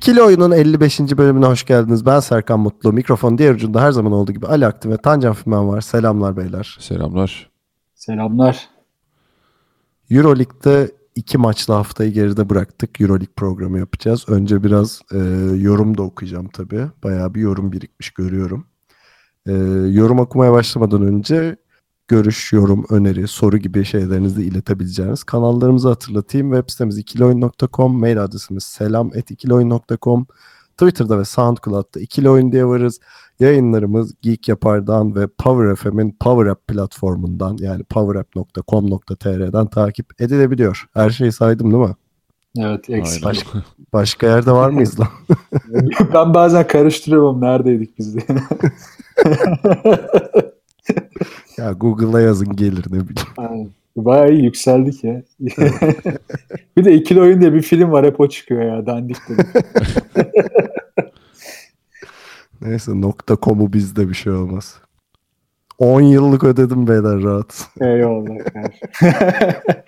İkili Oyun'un 55. bölümüne hoş geldiniz. Ben Serkan Mutlu. Mikrofon diğer ucunda her zaman olduğu gibi Ali Aktin ve Tancan Fümen var. Selamlar beyler. Selamlar. Selamlar. Euroleague'de iki maçlı haftayı geride bıraktık. Euroleague programı yapacağız. Önce biraz e, yorum da okuyacağım tabii. Bayağı bir yorum birikmiş görüyorum. E, yorum okumaya başlamadan önce görüş, yorum, öneri, soru gibi şeylerinizi iletebileceğiniz kanallarımızı hatırlatayım. Web sitemiz ikiloyun.com, mail adresimiz selam.ikiloyun.com, Twitter'da ve SoundCloud'da ikili oyun diye varız. Yayınlarımız Geek Yapar'dan ve Power FM'in Power App platformundan yani powerapp.com.tr'den takip edilebiliyor. Her şeyi saydım değil mi? Evet eksik. Aynen. Başka yerde var mıyız lan? ben bazen karıştırıyorum neredeydik biz diye. ya Google'a yazın gelir ne bileyim. Aynen. Bayağı iyi yükseldik ya. bir de ikili oyun diye bir film var hep o çıkıyor ya dandik dedim. Neyse nokta .com'u bizde bir şey olmaz. 10 yıllık ödedim beyler rahat. Eyvallah.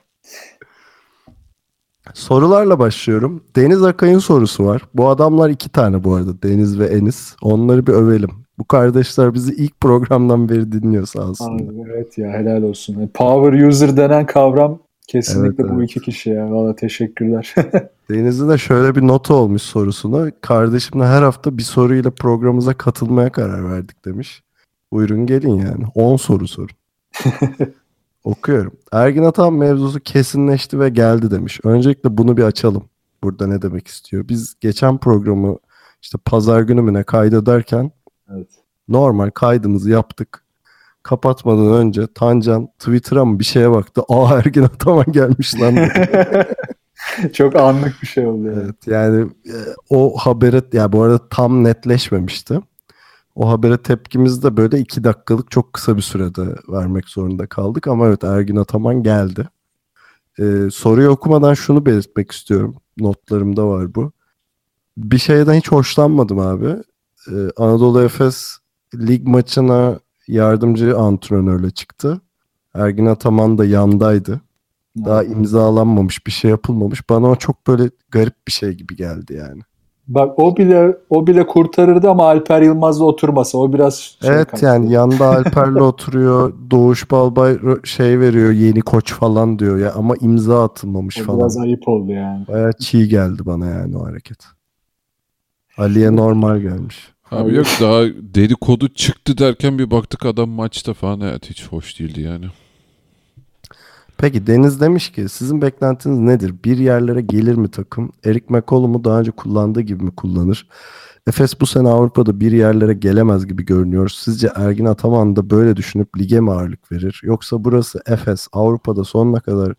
Sorularla başlıyorum. Deniz Akay'ın sorusu var. Bu adamlar iki tane bu arada. Deniz ve Enis. Onları bir övelim. Bu kardeşler bizi ilk programdan beri dinliyor sağ. Abi, evet ya helal olsun. Yani Power user denen kavram kesinlikle Evet, bu evet. iki kişi ya. Valla teşekkürler. Deniz'in de şöyle bir notu olmuş sorusuna. Kardeşimle her hafta bir soruyla programımıza katılmaya karar verdik demiş. Buyurun gelin yani. 10 soru sorun. Okuyorum. Ergin Ataman mevzusu kesinleşti ve geldi demiş. Öncelikle bunu bir açalım. Burada ne demek istiyor? Biz geçen programı işte pazar günü mü ne kaydederken. Normal kaydımızı yaptık. Kapatmadan önce Tancan Twitter'a mı bir şeye baktı. Aa Ergin Ataman gelmiş lan. Çok anlık bir şey oldu. Yani. Evet yani e, o habere ya bu arada tam netleşmemişti. O habere tepkimizi de böyle iki dakikalık çok kısa bir sürede vermek zorunda kaldık. Ama evet Ergin Ataman geldi. Ee, soruyu okumadan şunu belirtmek istiyorum. Notlarımda var bu. Bir şeyden hiç hoşlanmadım abi. Ee, Anadolu Efes lig maçına yardımcı antrenörle çıktı. Ergin Ataman da yandaydı. Daha imzalanmamış bir şey yapılmamış. Bana o çok böyle garip bir şey gibi geldi yani. Bak o bile o bile kurtarırdı ama Alper Yılmaz'la oturmasa o biraz şey evet kaçtı. yani yanda Alper'le oturuyor. Doğuş Balbay şey veriyor yeni koç falan diyor ya ama imza atılmamış O falan. biraz ayıp oldu yani. Bayağı çiğ geldi bana yani o hareket. Ali'ye normal gelmiş. Abi yok daha dedikodu çıktı derken bir baktık adam maçta falan evet hiç hoş değildi yani. Peki Deniz demiş ki sizin beklentiniz nedir? Bir yerlere gelir mi takım? Erik McCollum'u daha önce kullandığı gibi mi kullanır? Efes bu sene Avrupa'da bir yerlere gelemez gibi görünüyor. Sizce Ergin Ataman da böyle düşünüp lige mi ağırlık verir? Yoksa burası Efes Avrupa'da sonuna kadar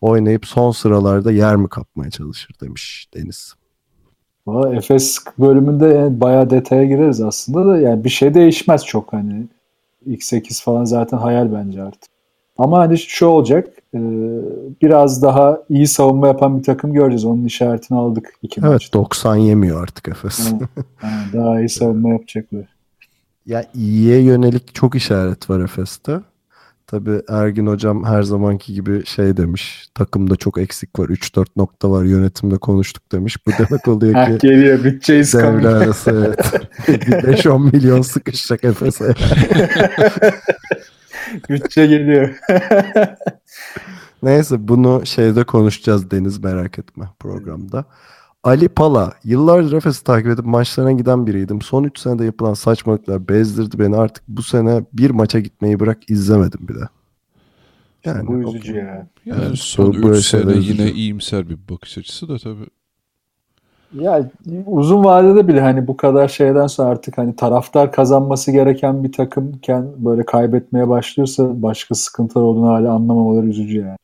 oynayıp son sıralarda yer mi kapmaya çalışır demiş Deniz. Valla Efes bölümünde yani bayağı detaya gireriz aslında da yani bir şey değişmez çok hani. X8 falan zaten hayal bence artık. Ama hani şu olacak e, biraz daha iyi savunma yapan bir takım göreceğiz. Onun işaretini aldık iki Evet maçta. 90 yemiyor artık Efes. Daha iyi savunma yapacaklar. Ya iyiye yönelik çok işaret var Efes'te. Tabii Ergin hocam her zamanki gibi şey demiş. Takımda çok eksik var. 3-4 nokta var. Yönetimde konuştuk demiş. Bu demek oluyor ki geliyor bütçeyi devre arası evet. Bir 5-10 milyon sıkışacak Efes'e. Bütçe geliyor. Neyse bunu şeyde konuşacağız Deniz merak etme programda. Ali Pala. Yıllardır Efes'i takip edip maçlarına giden biriydim. Son 3 senede yapılan saçmalıklar bezdirdi beni. Artık bu sene bir maça gitmeyi bırak izlemedim bile. Yani Bu üzücü ya. Yani Evet, son bu- böyle 3 sene şeyler yine üzücü. iyimser bir bakış açısı da tabii. Ya uzun vadede bile hani bu kadar şeyden sonra artık hani taraftar kazanması gereken bir takımken böyle kaybetmeye başlıyorsa başka sıkıntılar olduğunu hala anlamamaları üzücü yani.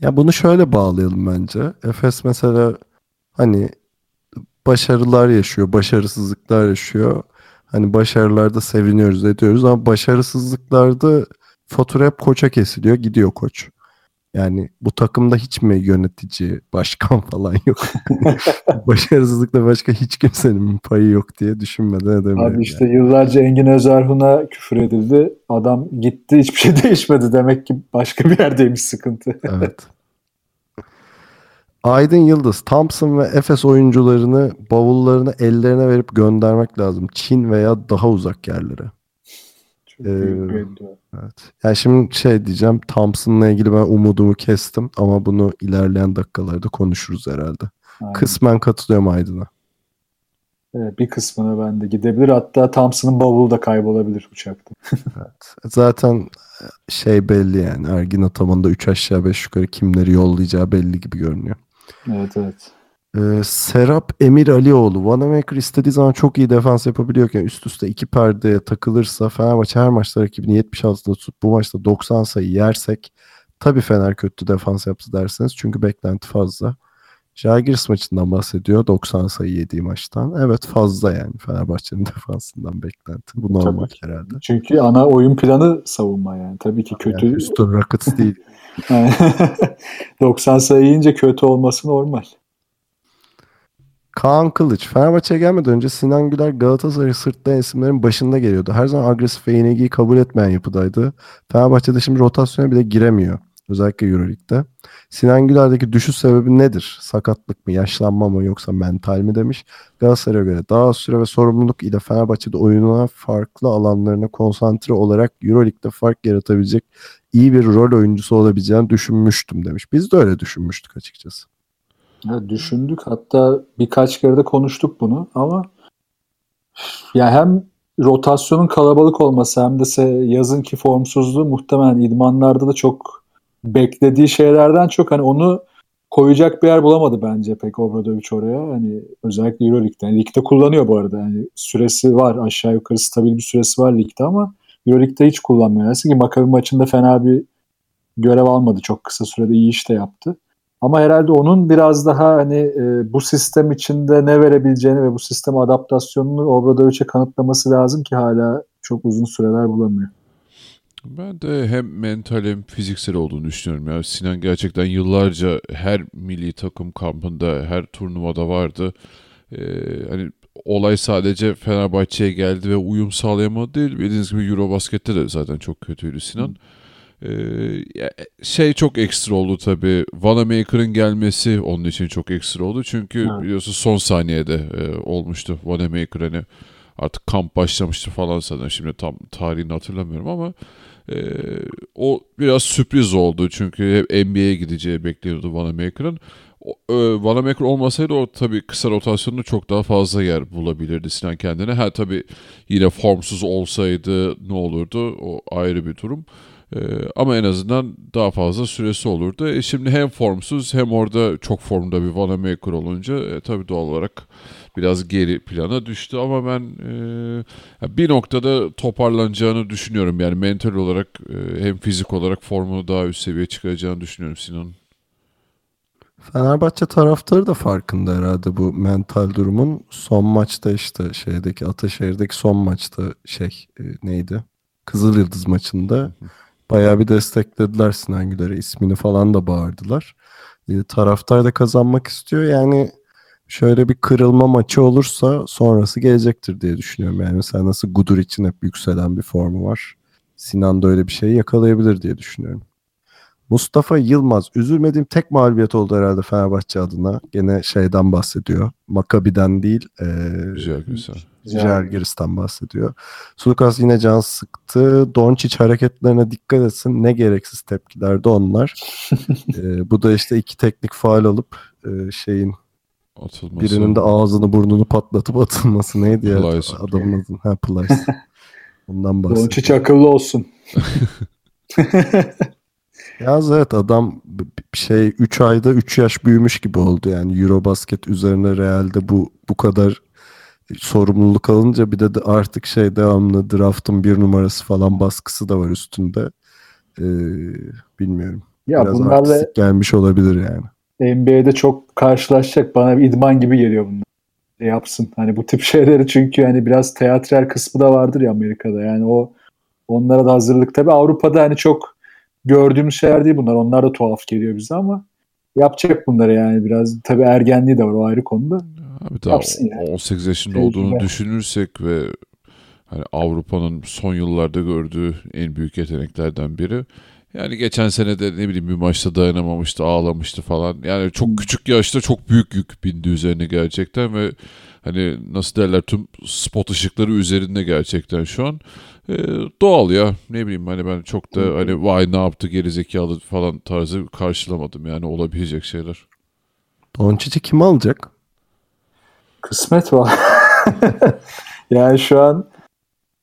Ya bunu şöyle bağlayalım bence. Efes mesela hani başarılar yaşıyor, başarısızlıklar yaşıyor. Hani başarılarda seviniyoruz, ediyoruz ama başarısızlıklarda fatura hep koça kesiliyor, gidiyor koç. Yani bu takımda hiç mi yönetici, başkan falan yok? Başarısızlıkta başka hiç kimsenin payı yok diye düşünmeden edemiyorum. Abi işte yıllarca Engin Özerhun'a küfür edildi. Adam gitti hiçbir şey değişmedi. Demek ki başka bir yerdeymiş sıkıntı. Evet. Aydın Yıldız, Thompson ve Efes oyuncularını bavullarını ellerine verip göndermek lazım. Çin veya daha uzak yerlere. Çok Ee. Evet. Yani şimdi şey diyeceğim. Thompson'la ilgili ben umudumu kestim ama bunu ilerleyen dakikalarda konuşuruz herhalde. Aynen. Kısmen katılıyorum Aydın'a. Evet, bir kısmına ben de gidebilir. Hatta Thompson'ın bavulu da kaybolabilir uçakta. Zaten şey belli yani. Ergin Ataman'da 3 aşağı 5 yukarı kimleri yollayacağı belli gibi görünüyor. Evet evet. Ee, Serap Emir Alioğlu. Vanamaker istediği zaman çok iyi defans yapabiliyorken üst üste iki perdeye takılırsa Fenerbahçe her maçta rakibini 76'da tutup bu maçta 90 sayı yersek tabii Fener kötü defans yaptı derseniz çünkü beklenti fazla. Žalgiris maçından bahsediyor 90 sayı yediği maçtan. Evet fazla yani Fenerbahçe'nin defansından beklenti. Bu normal Tabii herhalde. Çünkü ana oyun planı savunma yani. Tabii ki kötü. Yani Houston Rockets değil. 90 sayı kötü olması normal. Kaan Kılıç. Fenerbahçe'ye gelmeden önce Sinan Güler Galatasaray sırtlayan isimlerin başında geliyordu. Her zaman agresif ve yenilgiyi kabul etmeyen yapıdaydı. Fenerbahçe'de şimdi rotasyona bile giremiyor. Özellikle Euroleague'de. Sinan Güler'deki düşüş sebebi nedir? Sakatlık mı, yaşlanma mı yoksa mental mi demiş. Galatasaray'a göre daha az süre ve sorumluluk ile Fenerbahçe'de oyununa farklı alanlarına konsantre olarak Euroleague'de fark yaratabilecek iyi bir rol oyuncusu olabileceğini düşünmüştüm demiş. Biz de öyle düşünmüştük açıkçası. Ya düşündük hatta birkaç kere de konuştuk bunu ama ya hem rotasyonun kalabalık olması hem de se- yazınki formsuzluğu muhtemelen idmanlarda da çok beklediği şeylerden çok hani onu koyacak bir yer bulamadı bence pek Obradovic oraya. Hani özellikle Euroleague'de. Yani ligde kullanıyor bu arada. Yani süresi var. Aşağı yukarı stabil bir süresi var ligde ama Euroleague'de hiç kullanmıyor. Neyse ki Maccabi maçında fena bir görev almadı. Çok kısa sürede iyi iş de yaptı. Ama herhalde onun biraz daha hani e, bu sistem içinde ne verebileceğini ve bu sisteme adaptasyonunu Obradovic'e kanıtlaması lazım ki hala çok uzun süreler bulamıyor. Ben de hem mental hem fiziksel olduğunu düşünüyorum. Yani Sinan gerçekten yıllarca her milli takım kampında, her turnuvada vardı. Ee, hani olay sadece Fenerbahçe'ye geldi ve uyum sağlayamadı değil. Bildiğiniz gibi Eurobasket'te de zaten çok kötüydü Sinan. Ee, şey çok ekstra oldu tabii. Vanamaker'ın gelmesi onun için çok ekstra oldu. Çünkü Evet. biliyorsun son saniyede e, olmuştu Vanamaker hani artık kamp başlamıştı falan sanırım. Şimdi tam tarihini hatırlamıyorum ama e, o biraz sürpriz oldu. Çünkü hep NBA'ye gideceği bekliyordu Vanamaker'ın. O- e, Vanamaker olmasaydı o tabii kısa rotasyonda çok daha fazla yer bulabilirdi Sinan kendine. Ha tabii yine formsuz olsaydı ne olurdu o ayrı bir durum. Ee, ama en azından daha fazla süresi olurdu. E şimdi hem formsuz hem orada çok formda bir Vanamaker olunca e, tabii doğal olarak biraz geri plana düştü. Ama ben e, bir noktada toparlanacağını düşünüyorum. Yani mental olarak e, hem fizik olarak formunu daha üst seviyeye çıkaracağını düşünüyorum Sinan'ın. Fenerbahçe taraftarı da farkında herhalde bu mental durumun. Son maçta işte şeydeki Ataşehir'deki son maçta şey e, neydi? Kızıl Yıldız maçında bayağı bir desteklediler Sinan Güler'e. ismini falan da bağırdılar. E, taraftar da kazanmak istiyor. Yani şöyle bir kırılma maçı olursa sonrası gelecektir diye düşünüyorum. Yani mesela nasıl Gudur için hep yükselen bir formu var. Sinan da öyle bir şey yakalayabilir diye düşünüyorum. Mustafa Yılmaz. Üzülmediğim tek mağlubiyet oldu herhalde Fenerbahçe adına. Gene şeyden bahsediyor. Makabi'den değil. E, Güzel güzel. Žalgiris'ten bahsediyor. Sulukas yine can sıktı. Doncic hareketlerine dikkat etsin. Ne gereksiz tepkilerdi onlar. E, bu da işte iki teknik faal alıp e, şeyin Atılması. birinin de ağzını burnunu patlatıp atılması neydi ya? Plyce. Adamın adı. Ha Plyce. Ondan bahsediyor. Doncic akıllı olsun. Yalnız evet adam şey 3 ayda 3 yaş büyümüş gibi oldu yani Eurobasket üzerine Real'de bu bu kadar sorumluluk alınca bir de, de artık şey devamlı draft'ın bir numarası falan baskısı da var üstünde. Ee, bilmiyorum. Ya Biraz bunlarla gelmiş olabilir yani. NBA'de çok karşılaşacak. Bana bir idman gibi geliyor bunlar. yapsın. Hani bu tip şeyleri çünkü hani biraz teatral kısmı da vardır ya Amerika'da. Yani o onlara da hazırlık tabii Avrupa'da hani çok gördüğümüz şeyler değil bunlar. Onlar da tuhaf geliyor bize ama yapacak bunları yani biraz tabii ergenliği de var o ayrı konuda. Abi daha Yapsın yani. 18 yaşında Tecrübe. olduğunu düşünürsek ve hani Avrupa'nın son yıllarda gördüğü en büyük yeteneklerden biri. Yani geçen sene de ne bileyim bir maçta dayanamamıştı, ağlamıştı falan. Yani çok küçük yaşta çok büyük yük bindi üzerine gerçekten ve hani nasıl derler tüm spot ışıkları üzerinde gerçekten şu an. Ee, doğal ya ne bileyim hani ben çok da hani vay ne yaptı gerizekalı falan tarzı karşılamadım yani olabilecek şeyler. Doncic'i kim alacak? Kısmet var. yani şu an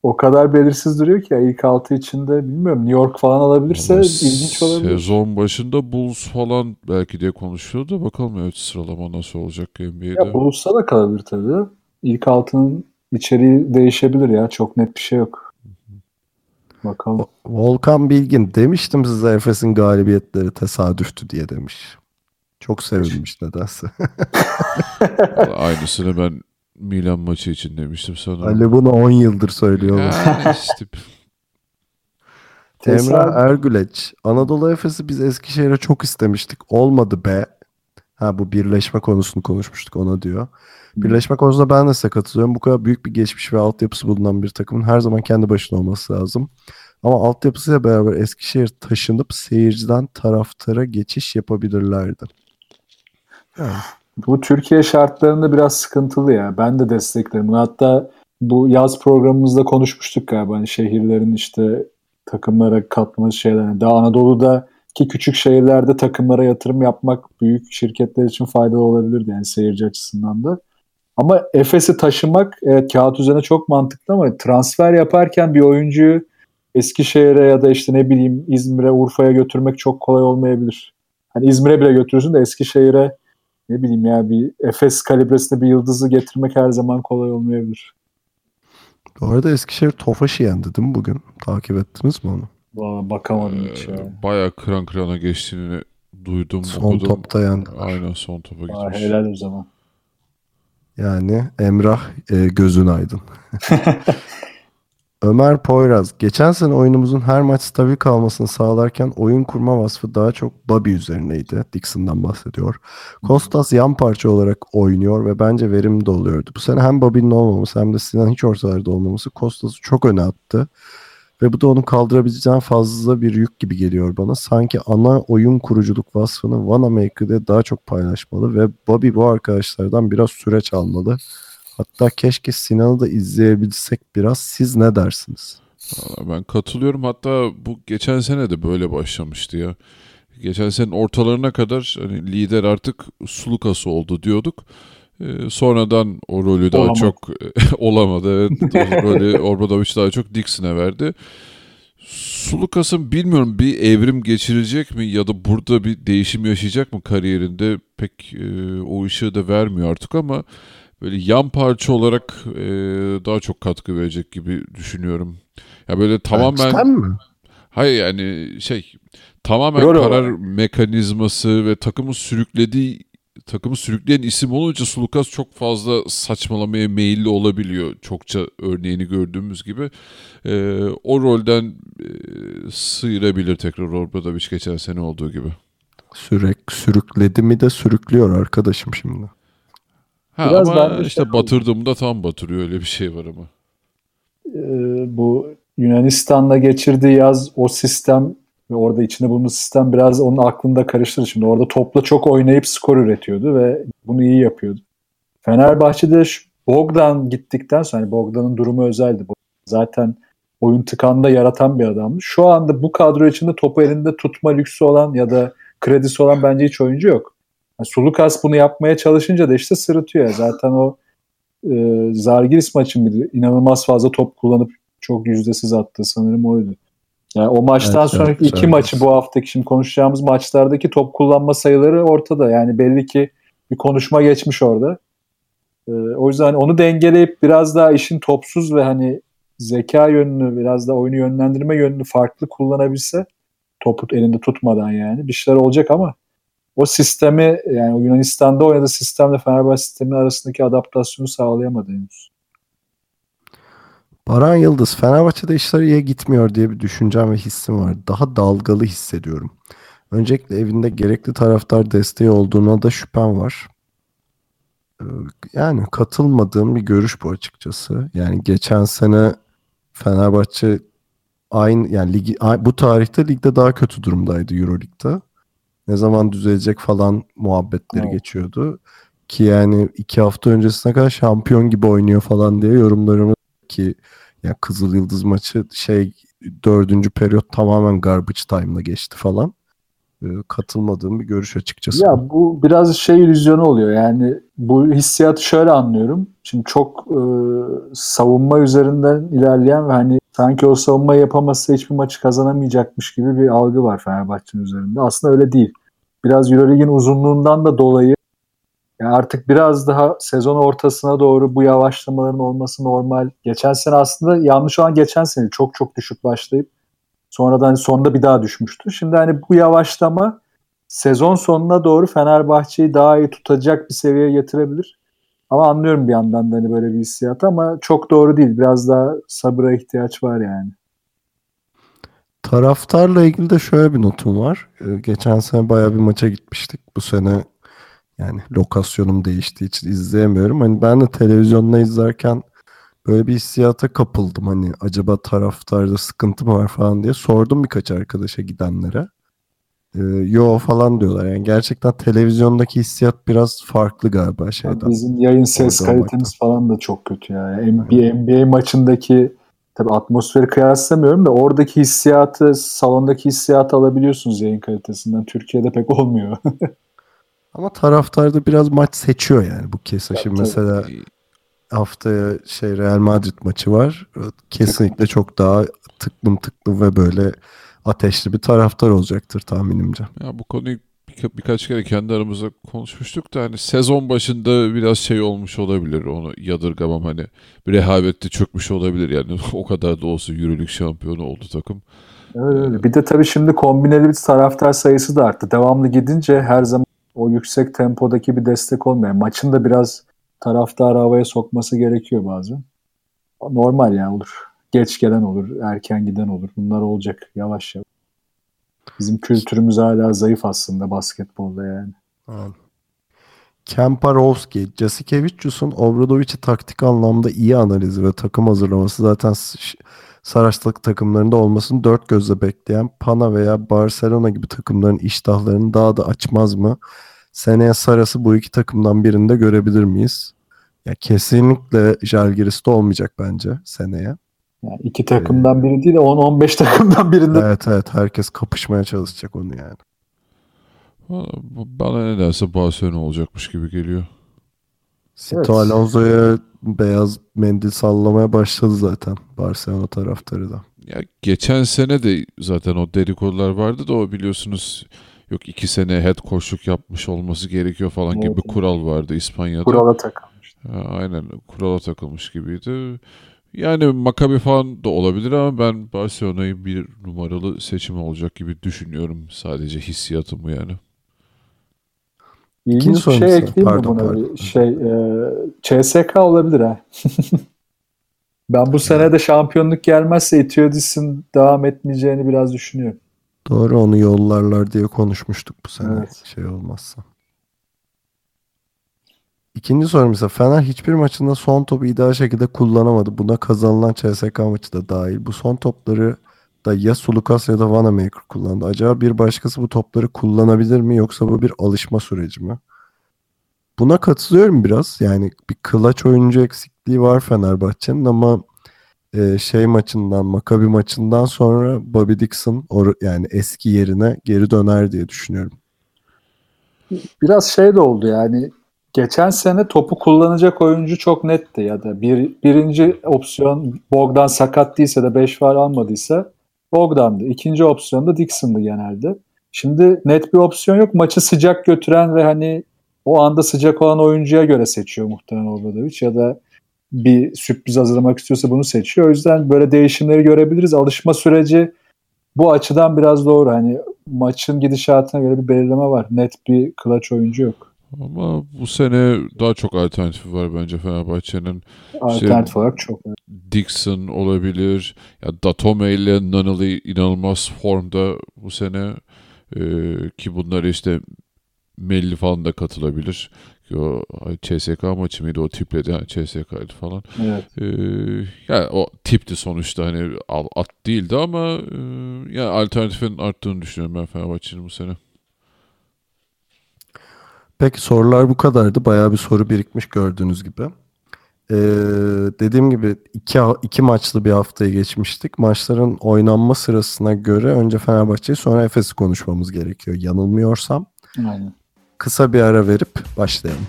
o kadar belirsiz duruyor ki ya ilk altı içinde bilmiyorum New York falan alabilirse Ama ilginç olabilir. Sezon başında Bulls falan belki diye konuşuyordu. Bakalım evet sıralama nasıl olacak NBA'de. Ya Bulls'a da kalabilir tabii. İlk altının içeriği değişebilir ya. Çok net bir şey yok. Bakalım. Volkan Bilgin demiştim size Efes'in galibiyetleri tesadüftü diye demiş. Çok sevinmiş nedense. Aynısını ben Milan maçı için demiştim sanırım. Ali bunu 10 yıldır söylüyor. Yani işte Emrah. Ergüleç. Anadolu Efes'i biz Eskişehir'e çok istemiştik. Olmadı be. Ha bu birleşme konusunu konuşmuştuk ona diyor. Birleşme konusunda ben de size katılıyorum. Bu kadar büyük bir geçmiş ve altyapısı bulunan bir takımın her zaman kendi başına olması lazım. Ama altyapısıyla beraber Eskişehir taşınıp seyirciden taraftara geçiş yapabilirlerdi. Yani, Bu Türkiye şartlarında biraz sıkıntılı ya. Ben de desteklerim. Hatta bu yaz programımızda konuşmuştuk galiba. Hani şehirlerin işte takımlara katma şeyler. Daha Anadolu'daki küçük şehirlerde takımlara yatırım yapmak büyük şirketler için faydalı olabilirdi yani seyirci açısından da. Ama Efes'i taşımak evet kağıt üzerine çok mantıklı ama transfer yaparken bir oyuncuyu Eskişehir'e ya da işte ne bileyim İzmir'e, Urfa'ya götürmek çok kolay olmayabilir. Hani İzmir'e bile götürürsün de Eskişehir'e ne bileyim ya bir Efes kalibresinde bir yıldızı getirmek her zaman kolay olmayabilir. bu arada Eskişehir Tofaş'ı yendi değil mi bugün? Takip ettiniz mi onu? Valla bakamadım hiç ya. bayağı kıran kırana geçtiğini duydum, Son okudum. topta yendi. Aynen son topa Aa, gitmiş. helal o zaman. Yani Emrah e, gözün aydın. Ömer Poyraz. Geçen sene oyunumuzun her maç stabil kalmasını sağlarken oyun kurma vasfı daha çok Bobby üzerineydi. Dixon'dan bahsediyor. Kostas yan parça olarak oynuyor ve bence verimli de oluyordu. Bu sene hem Bobby'nin olmaması hem de Sinan hiç ortalarda olmaması Kostas'ı çok öne attı. Ve bu da onun kaldırabileceği fazla bir yük gibi geliyor bana. Sanki ana oyun kuruculuk vasfını Vanamaker'de daha çok paylaşmalı ve Bobby bu arkadaşlardan biraz süreç almalı. Hatta keşke Sinan'ı da izleyebilsek biraz. Siz ne dersiniz? Valla Ben katılıyorum. Hatta bu geçen sene de böyle başlamıştı ya. Geçen senenin ortalarına kadar hani lider artık Sulukas oldu diyorduk. Ee, sonradan o rolü daha Olamadı. çok olamadı. Evet. O rolü Obradoviç daha çok Dixon'a verdi. Sulukas'ın bilmiyorum bir evrim geçirecek mi ya da burada bir değişim yaşayacak mı kariyerinde pek e, o ışığı da vermiyor artık ama böyle yan parça olarak e, daha çok katkı verecek gibi düşünüyorum. Ya böyle tamamen Bench'ten mi? hayır yani şey tamamen Rol karar olarak. mekanizması ve takımı sürüklediği takımı sürükleyen isim olunca Sulukas çok fazla saçmalamaya meyilli olabiliyor. Çokça örneğini gördüğümüz gibi. E, o rolden e, sıyırabilir tekrar Obradoviç geçen sene olduğu gibi. Sürek, sürükledi mi de sürüklüyor arkadaşım şimdi. Ha, Biraz ama bende işte şey- batırdığımda tam batırıyor öyle bir şey var ama. Ee, bu Yunanistan'da geçirdiği yaz o sistem ve orada içinde bulunduğu sistem biraz onun aklında karıştırdı. Şimdi orada topla çok oynayıp skor üretiyordu ve bunu iyi yapıyordu. Fenerbahçe'de şu Bogdan gittikten sonra hani Bogdan'ın durumu özeldi. Zaten oyun tıkanda yaratan bir adamdı. Şu anda bu kadro içinde topu elinde tutma lüksü olan ya da kredisi olan bence hiç oyuncu yok. Yani Sulukas bunu yapmaya çalışınca da işte sırıtıyor. Zaten o e, Zargiris maçı mıydı? İnanılmaz fazla top kullanıp çok yüzdesiz attı sanırım oydu. Yani o maçtan Evet, sonraki evet, iki Zargiris. maçı bu haftaki şimdi konuşacağımız maçlardaki top kullanma sayıları ortada. Yani belli ki bir konuşma geçmiş orada. E, o yüzden onu dengeleyip biraz daha işin topsuz ve hani zeka yönünü biraz da oyunu yönlendirme yönünü farklı kullanabilse topu elinde tutmadan yani bir şeyler olacak ama o sistemi yani Yunanistan'da oynadığı sistemle Fenerbahçe sistemi arasındaki adaptasyonu sağlayamadı henüz. Baran Yıldız, Fenerbahçe'de işler iyiye gitmiyor diye bir düşüncem ve hissim var. Daha dalgalı hissediyorum. Öncelikle evinde gerekli taraftar desteği olduğuna da şüphem var. Ee, yani katılmadığım bir görüş bu açıkçası. Yani geçen sene Fenerbahçe aynı yani ligi bu tarihte ligde daha kötü durumdaydı EuroLeague'de. Ne zaman düzelecek falan muhabbetleri evet. geçiyordu. Ki yani iki hafta öncesine kadar şampiyon gibi oynuyor falan diye yorumlarımı ki ya Kızıl Yıldız maçı şey dördüncü periyot tamamen garbage time'la geçti falan. Ee, katılmadığım bir görüş açıkçası. Ya bu biraz şey illüzyonu oluyor. Yani bu hissiyatı şöyle anlıyorum. Şimdi çok e, savunma üzerinden ilerleyen ve hani sanki o savunmayı yapamazsa hiçbir maçı kazanamayacakmış gibi bir algı var Fenerbahçe'nin üzerinde. Aslında öyle değil. Biraz Euroleague'in uzunluğundan da dolayı yani artık biraz daha sezon ortasına doğru bu yavaşlamaların olması normal. Geçen sene aslında yanlış olan geçen sene çok çok düşük başlayıp sonradan hani sonunda bir daha düşmüştü. Şimdi hani bu yavaşlama sezon sonuna doğru Fenerbahçe'yi daha iyi tutacak bir seviyeye getirebilir. Ama anlıyorum bir yandan da hani böyle bir hissiyat ama çok doğru değil. Biraz daha sabıra ihtiyaç var yani. Taraftarla ilgili de şöyle bir notum var. Ee, geçen sene bayağı bir maça gitmiştik. Bu sene yani lokasyonum değiştiği için izleyemiyorum. Hani ben de televizyonda izlerken böyle bir hissiyata kapıldım. Hani acaba taraftarda sıkıntı mı var falan diye sordum birkaç arkadaşa gidenlere. Ee, yo falan diyorlar. Yani gerçekten televizyondaki hissiyat biraz farklı galiba şeyden. Bizim yayın ses kalitemiz falan da çok kötü ya. NBA, NBA maçındaki tabii atmosferi kıyaslamıyorum da oradaki hissiyatı, salondaki hissiyatı alabiliyorsunuz yayın kalitesinden. Türkiye'de pek olmuyor. Ama taraftar da biraz maç seçiyor yani bu kez. Şimdi mesela haftaya şey Real Madrid maçı var. Kesinlikle çok daha tıklım tıklım ve böyle ateşli bir taraftar olacaktır tahminimce. Ya bu konuyu birkaç kere kendi aramızda konuşmuştuk da hani sezon başında biraz şey olmuş olabilir onu yadırgamam hani bir rehavette çökmüş olabilir yani o kadar da olsa yürürlük şampiyonu oldu takım. Öyle öyle. Bir de tabii şimdi kombineli bir taraftar sayısı da arttı. Devamlı gidince her zaman o yüksek tempodaki bir destek olmuyor. Maçın da biraz taraftarı havaya sokması gerekiyor bazen. Normal yani olur. Geç gelen olur, erken giden olur. Bunlar olacak yavaş yavaş. Bizim kültürümüz hala zayıf aslında basketbolda yani. Anladım. Kemparowski, Jasikevicius'un Obradovic'i taktik anlamda iyi analizi ve takım hazırlaması zaten Saraçlık takımlarında olmasını dört gözle bekleyen Pana veya Barcelona gibi takımların iştahlarını daha da açmaz mı? Seneye Saras'ı bu iki takımdan birinde görebilir miyiz? Ya kesinlikle Jalgiris'te olmayacak bence seneye. Yani iki takımdan ee, biri değil 10-15 takımdan birinde. Evet evet herkes kapışmaya çalışacak onu yani. Bana nedense Barcelona olacakmış gibi geliyor. Sito evet. Alonso'ya beyaz mendil sallamaya başladı zaten Barcelona taraftarı da. Ya geçen sene de zaten o dedikodular vardı da o biliyorsunuz yok iki sene head coachluk yapmış olması gerekiyor falan evet. gibi bir kural vardı İspanya'da. Kurala takılmış. aynen kurala takılmış gibiydi. Yani Maccabi falan da olabilir ama ben Barcelona'yı bir numaralı seçim olacak gibi düşünüyorum. Sadece hissiyatım bu yani. İlginç bir şey ekleyeyim pardon, mi buna? Pardon. Şey, e, CSK olabilir ha. ben bu sene de şampiyonluk gelmezse Etiodis'in devam etmeyeceğini biraz düşünüyorum. Doğru onu yollarlar diye konuşmuştuk bu sene evet. şey olmazsa. İkinci sorum ise Fener hiçbir maçında son topu ideal şekilde kullanamadı. Buna kazanılan CSK maçı da dahil. Bu son topları da ya Sulukas ya da Vanamaker kullandı. Acaba bir başkası bu topları kullanabilir mi yoksa bu bir alışma süreci mi? Buna katılıyorum biraz. Yani bir kılaç oyuncu eksikliği var Fenerbahçe'nin ama e, şey maçından, Makabi maçından sonra Bobby Dixon or, yani eski yerine geri döner diye düşünüyorum. Biraz şey de oldu yani geçen sene topu kullanacak oyuncu çok netti ya da bir, birinci opsiyon Bogdan sakat değilse de 5 var almadıysa Bogdan'dı. İkinci opsiyon da Dixon'dı genelde. Şimdi net bir opsiyon yok. Maçı sıcak götüren ve hani o anda sıcak olan oyuncuya göre seçiyor muhtemelen Obradovic ya da bir sürpriz hazırlamak istiyorsa bunu seçiyor. O yüzden böyle değişimleri görebiliriz. Alışma süreci bu açıdan biraz doğru. Hani maçın gidişatına göre bir belirleme var. Net bir clutch oyuncu yok. Ama bu sene daha çok alternatifi var bence Fenerbahçe'nin. Alternatif olarak çok. Dixon olabilir. Ya Datome ile Nunnally inanılmaz formda bu sene. Ee, ki bunlar işte Melli falan da katılabilir. O CSK maçı mıydı o tipledi yani CSK'ydı falan. Evet. Ee, yani o tipti sonuçta hani at değildi ama e, yani alternatifin arttığını düşünüyorum ben Fenerbahçe'nin bu sene. Peki sorular bu kadardı. Bayağı bir soru birikmiş gördüğünüz gibi. Ee, dediğim gibi iki, iki maçlı bir haftayı geçmiştik. Maçların oynanma sırasına göre önce Fenerbahçe'yi sonra Efes'i konuşmamız gerekiyor. Yanılmıyorsam. Aynen. Kısa bir ara verip başlayalım.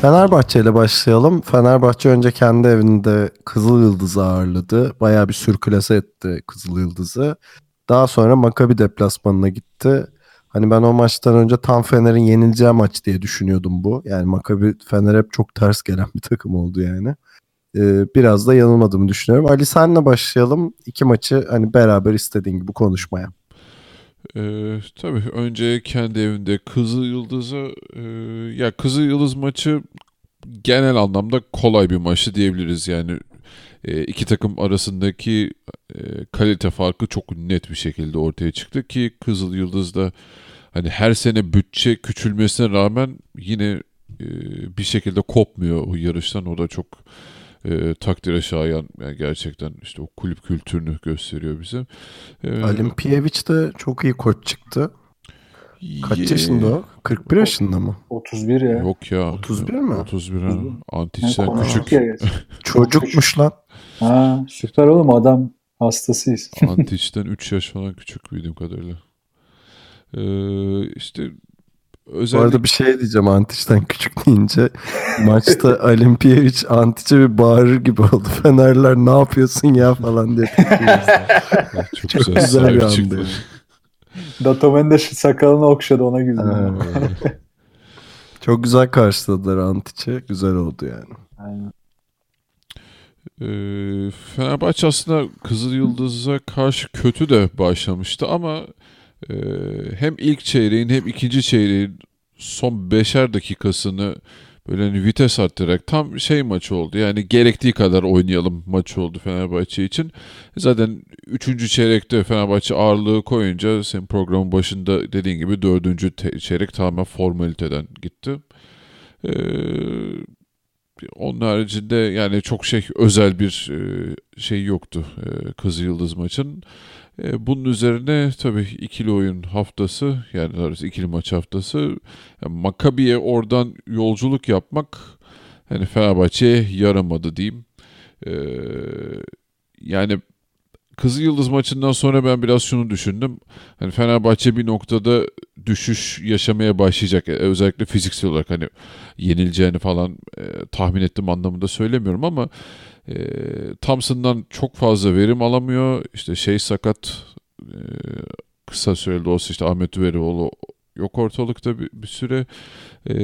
Fenerbahçe ile başlayalım. Fenerbahçe önce kendi evinde Kızıl Yıldız'ı ağırladı. Bayağı bir sürkülese etti Kızıl Yıldız'ı. Daha sonra Maccabi deplasmanına gitti. Hani ben o maçtan önce tam Fener'in yenileceği maç diye düşünüyordum bu. Yani Maccabi Fener hep çok ters gelen bir takım oldu yani. Ee, biraz da yanılmadığımı düşünüyorum. Ali senle başlayalım. İki maçı hani beraber istediğin gibi konuşmaya. Ee, tabii önce kendi evinde Kızıl Yıldız'a e, ya Kızıl Yıldız maçı genel anlamda kolay bir maçtı diyebiliriz yani e, iki takım arasındaki e, kalite farkı çok net bir şekilde ortaya çıktı ki Kızıl Yıldız'da hani her sene bütçe küçülmesine rağmen yine e, bir şekilde kopmuyor o yarıştan o da çok e, takdire şayan yani gerçekten işte o kulüp kültürünü gösteriyor bize. E, Alimpiyevic de çok iyi koç çıktı. Kaç ye- yaşında o? 41 yaşında mı? 31 ya. Yok ya. 31 mi? 31 ha. Konuştuk küçük. ya. Çocukmuş lan. Ha, süper oğlum adam hastasıyız. Antiç'ten 3 yaş falan küçük bildiğim kadarıyla. Ee, işte Bu özellikle arada bir şey diyeceğim Antiç'ten küçük deyince. Maçta Alimpiyevic Antiç'e bir bağırır gibi oldu. Fenerler ne yapıyorsun ya falan diye. çok, Çok güzel, güzel bir andı. Datomen de sakalını okşadı ona. Ha. Çok güzel karşıladılar Antiç'i. Güzel oldu yani. Aynen. Ee, Fenerbahçe aslında Kızıl Yıldız'a karşı kötü de başlamıştı ama e, hem ilk çeyreğin hem ikinci çeyreğin son beşer dakikasını böyle hani vites arttırarak tam şey maçı oldu. Yani gerektiği kadar oynayalım maçı oldu Fenerbahçe için. Zaten üçüncü çeyrekte Fenerbahçe ağırlığı koyunca senin programın başında dediğin gibi dördüncü te- çeyrek tamamen formaliteden gitti. Ee, onun haricinde yani çok şey özel bir e, şey yoktu e, Kızıl Yıldız maçın. E, bunun üzerine tabii ikili oyun haftası yani ikili maç haftası yani Maccabi'ye oradan yolculuk yapmak hani Fenerbahçe'ye yaramadı diyeyim. Yani Kızıl Yıldız maçından sonra ben biraz şunu düşündüm. Hani Fenerbahçe bir noktada düşüş yaşamaya başlayacak. E, Özellikle fiziksel olarak hani yenileceğini falan e, tahmin ettim anlamında söylemiyorum ama e, Thompson'dan çok fazla verim alamıyor. İşte şey sakat e, kısa süreli olsa işte Ahmet Üverioğlu yok ortalıkta bir, bir süre. E,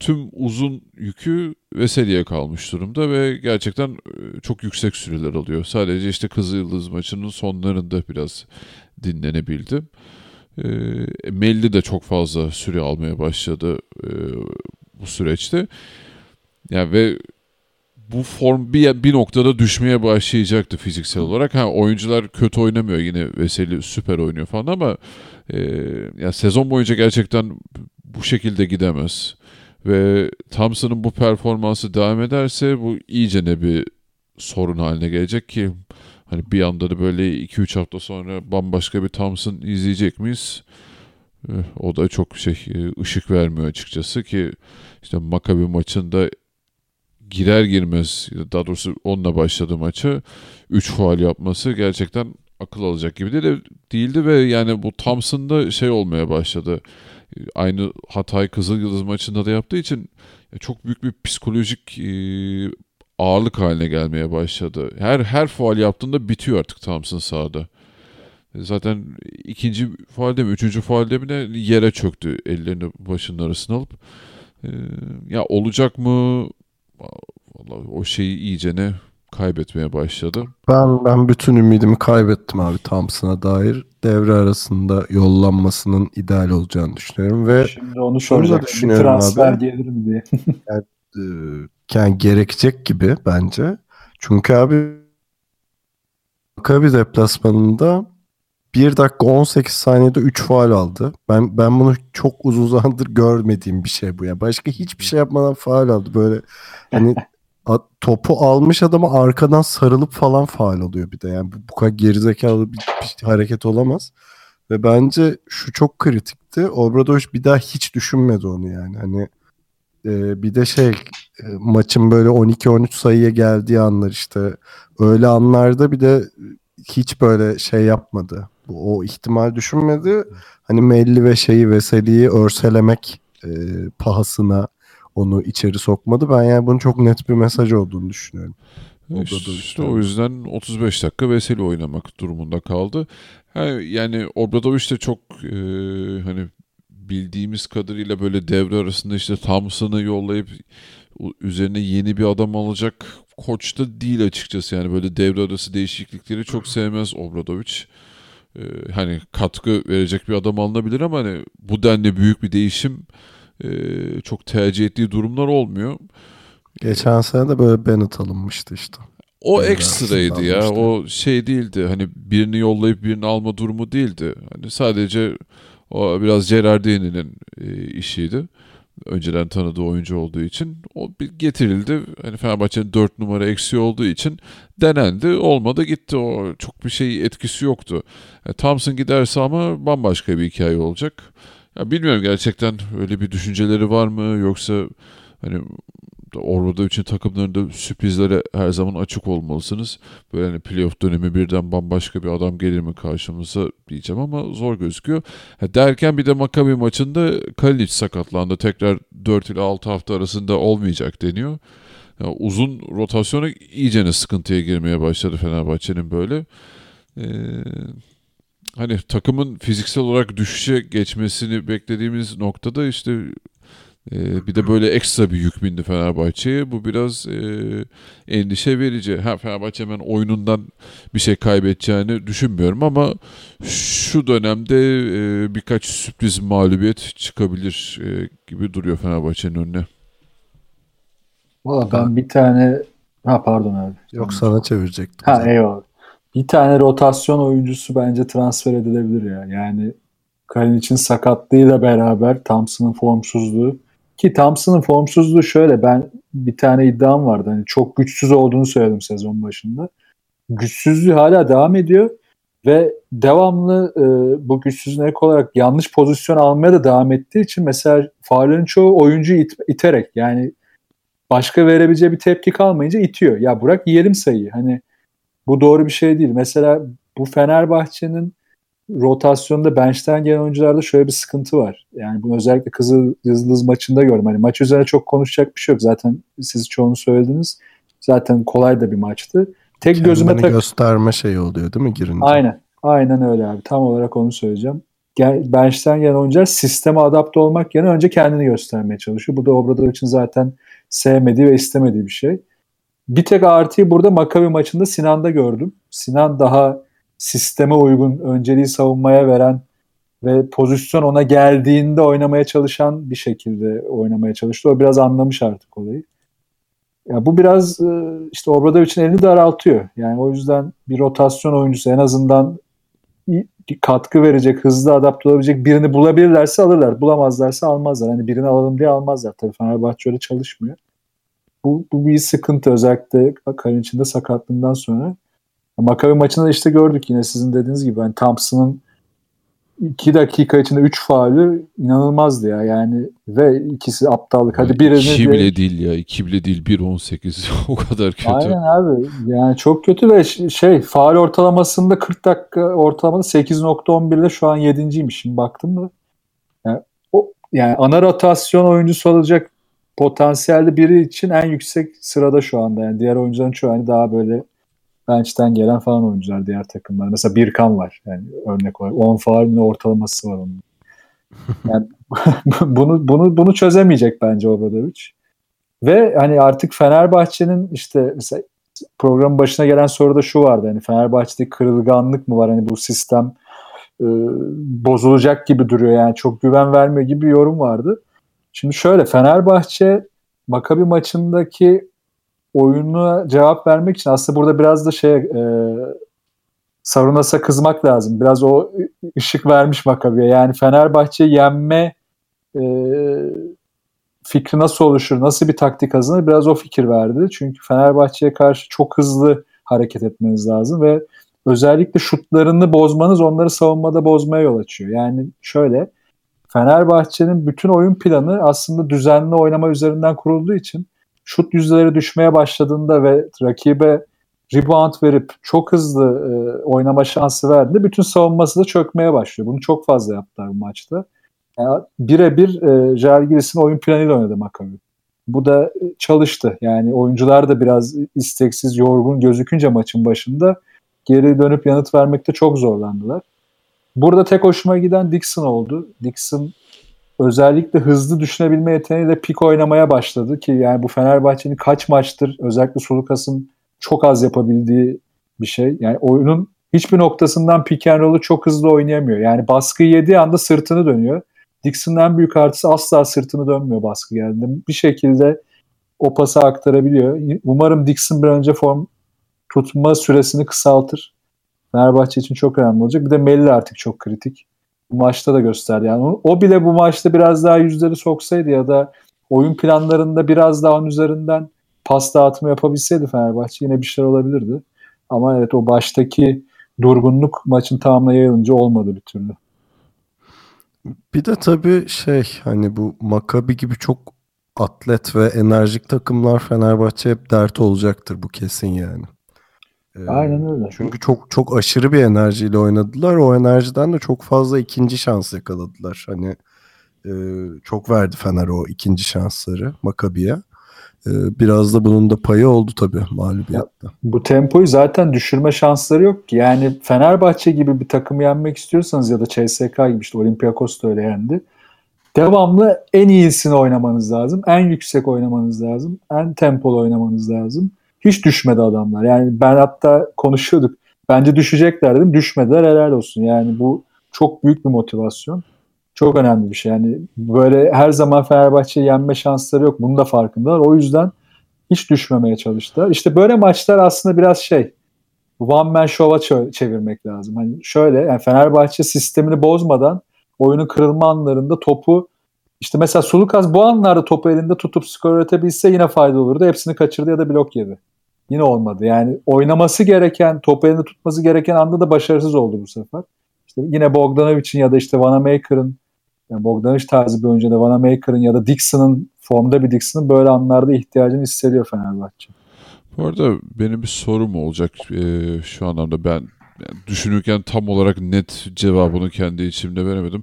tüm uzun yükü Veseli'ye kalmış durumda ve gerçekten e, çok yüksek süreler alıyor. Sadece işte Kızılyıldız maçının sonlarında biraz dinlenebildi. E, Melli de çok fazla süre almaya başladı e, bu süreçte. Yani ve bu form bir, bir noktada düşmeye başlayacaktı fiziksel olarak. Ha oyuncular kötü oynamıyor yine Veseli süper oynuyor falan ama e, ya sezon boyunca gerçekten bu şekilde gidemez. Ve Thompson'ın bu performansı devam ederse bu iyice ne bir sorun haline gelecek ki hani bir anda da böyle 2-3 hafta sonra bambaşka bir Thompson izleyecek miyiz? Eh, O da çok şey e, ışık vermiyor açıkçası ki işte Maccabi maçında girer girmez daha doğrusu onunla başladı maçı 3 faal yapması gerçekten akıl alacak gibi de değildi ve yani bu Thompson'da şey olmaya başladı. Aynı Hatay Kızılyıldız maçında da yaptığı için çok büyük bir psikolojik e, ağırlık haline gelmeye başladı. Her her faal yaptığında bitiyor artık Thompson sahada. Zaten ikinci faalde mi, üçüncü faalde mi ne yere çöktü ellerini başının arasına alıp. Ee, ya olacak mı? Vallahi o şeyi iyice ne kaybetmeye başladı. Ben ben bütün ümidimi kaybettim abi Thompson'a dair. Devre arasında yollanmasının ideal olacağını düşünüyorum ve Şimdi onu soracak. Bir düşünüyorum transfer abi. gelir mi diye. e, yani gerekecek gibi bence. Çünkü abi Maccabi deplasmanında 1 dakika 18 saniyede 3 faal aldı. Ben ben bunu çok uzun zamandır görmediğim bir şey bu ya. Başka hiçbir şey yapmadan faal aldı. Böyle hani a- topu almış adama arkadan sarılıp falan faal oluyor bir de. Yani bu, bu kadar gerizekalı bir, bir hareket olamaz. Ve bence şu çok kritikti. Obradovic bir daha hiç düşünmedi onu yani. Hani e, bir de şey e, maçın böyle 12-13 sayıya geldiği anlar işte öyle anlarda bir de hiç böyle şey yapmadı. O ihtimal düşünmedi. Hani Melli ve şeyi Veseli'yi örselemek e, pahasına onu içeri sokmadı. Ben yani bunun çok net bir mesaj olduğunu düşünüyorum. Obradovic İşte tabii. o yüzden 35 dakika Veseli oynamak durumunda kaldı. Yani Obradovic de çok e, hani bildiğimiz kadarıyla böyle devre arasında işte Thompson'ı yollayıp üzerine yeni bir adam alacak koç da değil açıkçası. Yani böyle devre arası değişiklikleri çok sevmez Obradovic. E, hani katkı verecek bir adam alınabilir ama hani bu denli büyük bir değişim e, çok tercih ettiği durumlar olmuyor. Geçen sene de böyle Bennett alınmıştı işte. O Öyle ekstraydı ya. almıştı. O şey değildi. Hani birini yollayıp birini alma durumu değildi. Hani sadece o biraz Gerardini'nin e, işiydi. Önceden tanıdığı oyuncu olduğu için o bir getirildi. Hani Fenerbahçe'nin 4 numara eksiği olduğu için denendi. Olmadı gitti. O çok bir şey etkisi yoktu. Yani Thompson giderse ama bambaşka bir hikaye olacak. Ya bilmiyorum gerçekten öyle bir düşünceleri var mı yoksa hani Orada için takımlarında sürprizlere her zaman açık olmalısınız. Böyle hani playoff dönemi birden bambaşka bir adam gelir mi karşımıza diyeceğim ama zor gözüküyor. Derken bir de Maccabi maçında Kalinic sakatlandı. Tekrar 4 ile 6 hafta arasında olmayacak deniyor. Ya, uzun rotasyona iyicene sıkıntıya girmeye başladı Fenerbahçe'nin böyle. Ee, hani takımın fiziksel olarak düşüşe geçmesini beklediğimiz noktada işte ee, bir de böyle ekstra bir yük bindi Fenerbahçe'ye. Bu biraz e, endişe verici. Ha Fenerbahçe hemen oyunundan bir şey kaybedeceğini düşünmüyorum ama şu dönemde e, birkaç sürpriz mağlubiyet çıkabilir e, gibi duruyor Fenerbahçe'nin önüne. Valla ben bir tane ha pardon abi. Yok sana çevirecektim. Ha zaten. eyvallah. Bir tane rotasyon oyuncusu bence transfer edilebilir ya. Yani Kalinic'in sakatlığıyla beraber Thompson'ın formsuzluğu ki Thompson'ın formsuzluğu şöyle ben bir tane iddiam vardı. Hani çok güçsüz olduğunu söyledim sezon başında. Güçsüzlüğü hala devam ediyor ve devamlı e, bu güçsüzlüğüne ek olarak yanlış pozisyon almaya da devam ettiği için mesela faullerin çoğu oyuncuyu it- iterek yani başka verebileceği bir tepki kalmayınca itiyor. Ya bırak yiyelim sayıyı. Hani bu doğru bir şey değil. Mesela bu Fenerbahçe'nin rotasyonda bench'ten gelen oyuncularda şöyle bir sıkıntı var. Yani bunu özellikle Kızıl Yıldız maçında gördüm. Hani maç üzerine çok konuşacak bir şey yok. Zaten siz çoğunu söylediniz. Zaten kolay da bir maçtı. Tek gözüme Kendini tak gösterme şeyi oluyor değil mi girince? Aynen. Aynen öyle abi. Tam olarak onu söyleyeceğim. Gel, bench'ten gelen oyuncular sisteme adapte olmak yerine önce kendini göstermeye çalışıyor. Bu da Obradovic'in zaten sevmediği ve istemediği bir şey. Bir tek artıyı burada Maccabi maçında Sinan'da gördüm. Sinan daha sisteme uygun, önceliği savunmaya veren ve pozisyon ona geldiğinde oynamaya çalışan bir şekilde oynamaya çalıştı. O biraz anlamış artık olayı. Ya bu biraz e, işte Obradovic'in elini daraltıyor. Yani o yüzden bir rotasyon oyuncusu en azından katkı verecek, hızlı adapte olabilecek birini bulabilirlerse alırlar. Bulamazlarsa almazlar. Hani birini alalım diye almazlar. Tabii Fenerbahçe öyle çalışmıyor. Bu, bu bir sıkıntı özellikle Kalinic'in de sakatlığından sonra. Maccabi maçında da işte gördük yine sizin dediğiniz gibi. Yani Thompson'ın 2 dakika içinde 3 faulü inanılmazdı ya. Yani ve ikisi aptallık. Hadi birini İki bile değil ya. iki bile değil. 1.18 o kadar kötü. Aynen abi. Yani çok kötü ve şey faal ortalamasında 40 dakika ortalamada 8.11'de şu an 7.ymiş. Şimdi baktım da. Yani, o, yani ana rotasyon oyuncusu olacak potansiyelde biri için en yüksek sırada şu anda. Yani diğer oyuncuların çoğu hani daha böyle bench'ten gelen falan oyuncular diğer takımlar. Mesela Birkan var. Yani örnek olarak 10 faal ortalaması var onun. Yani bunu bunu bunu çözemeyecek bence Obradovic. Ve hani artık Fenerbahçe'nin işte mesela programın başına gelen soruda şu vardı. Hani Fenerbahçe'de kırılganlık mı var? Hani bu sistem e, bozulacak gibi duruyor. Yani çok güven vermiyor gibi bir yorum vardı. Şimdi şöyle Fenerbahçe Makabi maçındaki oyununa cevap vermek için aslında burada biraz da şey e, Sarunas'a kızmak lazım. Biraz o ışık vermiş Makabi'ye. Yani Fenerbahçe yenme e, fikri nasıl oluşur, nasıl bir taktik kazanır biraz o fikir verdi. Çünkü Fenerbahçe'ye karşı çok hızlı hareket etmeniz lazım ve özellikle şutlarını bozmanız onları savunmada bozmaya yol açıyor. Yani şöyle Fenerbahçe'nin bütün oyun planı aslında düzenli oynama üzerinden kurulduğu için şut yüzdeleri düşmeye başladığında ve rakibe rebound verip çok hızlı e, oynama şansı verdiğinde bütün savunması da çökmeye başlıyor. Bunu çok fazla yaptılar bu maçta. Yani birebir e, Jalgiris'in oyun planıyla oynadı Maccabi. Bu da çalıştı. Yani oyuncular da biraz isteksiz, yorgun gözükünce maçın başında geri dönüp yanıt vermekte çok zorlandılar. Burada tek hoşuma giden Dixon oldu. Dixon özellikle hızlı düşünebilme yeteneğiyle pik oynamaya başladı ki yani bu Fenerbahçe'nin kaç maçtır özellikle Sulukas'ın çok az yapabildiği bir şey. Yani oyunun hiçbir noktasından pick and roll'u çok hızlı oynayamıyor. Yani baskı yediği anda sırtını dönüyor. Dixon'ın büyük artısı asla sırtını dönmüyor baskı geldiğinde. Bir şekilde o pası aktarabiliyor. Umarım Dixon bir önce form tutma süresini kısaltır. Fenerbahçe için çok önemli olacak. Bir de Melli artık çok kritik. Bu maçta da gösterdi. Yani o bile bu maçta biraz daha yüzleri soksaydı ya da oyun planlarında biraz daha onun üzerinden pas dağıtımı yapabilseydi Fenerbahçe yine bir şey olabilirdi. Ama evet o baştaki durgunluk maçın tamamına yayılınca olmadı bir türlü. Bir de tabii şey hani bu Makabi gibi çok atlet ve enerjik takımlar Fenerbahçe hep dert olacaktır bu kesin yani. Ee, Aynen öyle. Çünkü çok çok aşırı bir enerjiyle oynadılar. O enerjiden de çok fazla ikinci şans yakaladılar. Hani e, çok verdi Fener o ikinci şansları Makabi'ye. E, biraz da bunun da payı oldu tabii mağlubiyette. Bu tempoyu zaten düşürme şansları yok ki. Yani Fenerbahçe gibi bir takım yenmek istiyorsanız ya da CSK gibi işte Olympiakos da öyle yendi. Devamlı en iyisini oynamanız lazım. En yüksek oynamanız lazım. En tempolu oynamanız lazım. Hiç düşmedi adamlar. Yani ben hatta konuşuyorduk. Bence düşecekler dedim. Düşmediler helal olsun. Yani bu çok büyük bir motivasyon. Çok önemli bir şey. Yani böyle her zaman Fenerbahçe yenme şansları yok. Bunun da farkındalar. O yüzden hiç düşmemeye çalıştılar. İşte böyle maçlar aslında biraz şey one man show'a çevirmek lazım. Hani şöyle yani Fenerbahçe sistemini bozmadan oyunun kırılma anlarında topu işte mesela Sulukas bu anlarda topu elinde tutup skor üretebilse yine fayda olurdu. Hepsini kaçırdı ya da blok yedi. Yine olmadı. Yani oynaması gereken, topu elinde tutması gereken anda da başarısız oldu bu sefer. İşte yine Bogdanovic'in ya da işte Vanamaker'ın yani Bogdanovic tarzı bir oyuncu da Vanamaker'ın ya da Dixon'ın formda bir Dixon'ın böyle anlarda ihtiyacını hissediyor Fenerbahçe. Bu arada benim bir sorum olacak ee, şu anlamda ben yani düşünürken tam olarak net cevabını kendi içimde veremedim.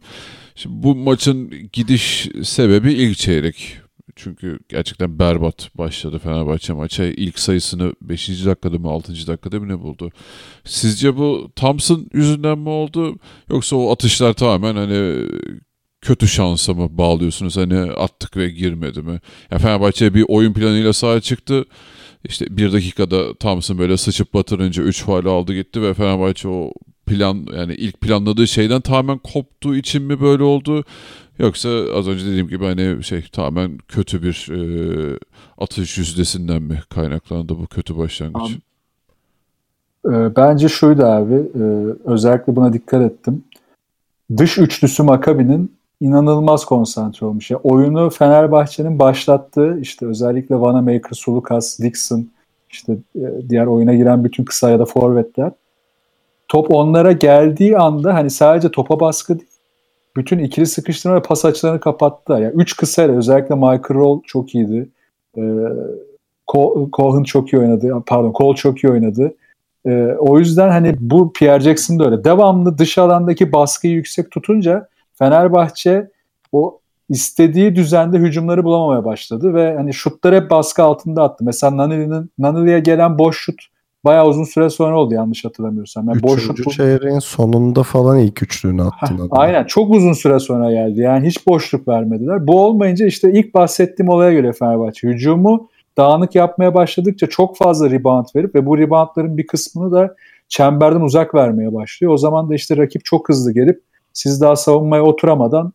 Şimdi bu maçın gidiş sebebi ilk çeyrek. Çünkü gerçekten berbat başladı Fenerbahçe maça. İlk sayısını 5. dakikada mı 6. dakikada mı ne buldu? Sizce bu Thompson yüzünden mi oldu? Yoksa o atışlar tamamen hani kötü şansa mı bağlıyorsunuz? Hani attık ve girmedi mi? Yani Fenerbahçe bir oyun planıyla sahaya çıktı. İşte bir dakikada Thompson böyle sıçıp batırınca 3 faal aldı gitti ve Fenerbahçe o plan yani ilk planladığı şeyden tamamen koptuğu için mi böyle oldu? Yoksa az önce dediğim gibi hani şey tamamen kötü bir e, atış yüzdesinden mi kaynaklandı bu kötü başlangıç? E, bence şuydu abi, e, özellikle buna dikkat ettim. Dış üçlüsü Makabi'nin inanılmaz konsantre olmuş. Yani oyunu Fenerbahçe'nin başlattığı işte özellikle Vanamaker, Sulukas, Dixon işte e, diğer oyuna giren bütün kısa ya da forvetler top onlara geldiği anda hani sadece topa baskı değil bütün ikili sıkıştırma ve pas açılarını kapattılar. Yani üç kısa özellikle Michael Roll çok iyiydi. Ee, Cohen çok iyi oynadı. Pardon Cole çok iyi oynadı. Ee, o yüzden hani bu Pierre Jackson da öyle. Devamlı dış alandaki baskıyı yüksek tutunca Fenerbahçe o istediği düzende hücumları bulamamaya başladı ve hani şutlar hep baskı altında attı. Mesela Nanili'nin Nanili'ye gelen boş şut bayağı uzun süre sonra oldu yanlış hatırlamıyorsam. Yani boş şut çeyreğin sonunda falan ilk üçlüğünü attın. aynen çok uzun süre sonra geldi. Yani hiç boşluk vermediler. Bu olmayınca işte ilk bahsettiğim olaya göre Fenerbahçe hücumu dağınık yapmaya başladıkça çok fazla rebound verip ve bu reboundların bir kısmını da çemberden uzak vermeye başlıyor. O zaman da işte rakip çok hızlı gelip siz daha savunmaya oturamadan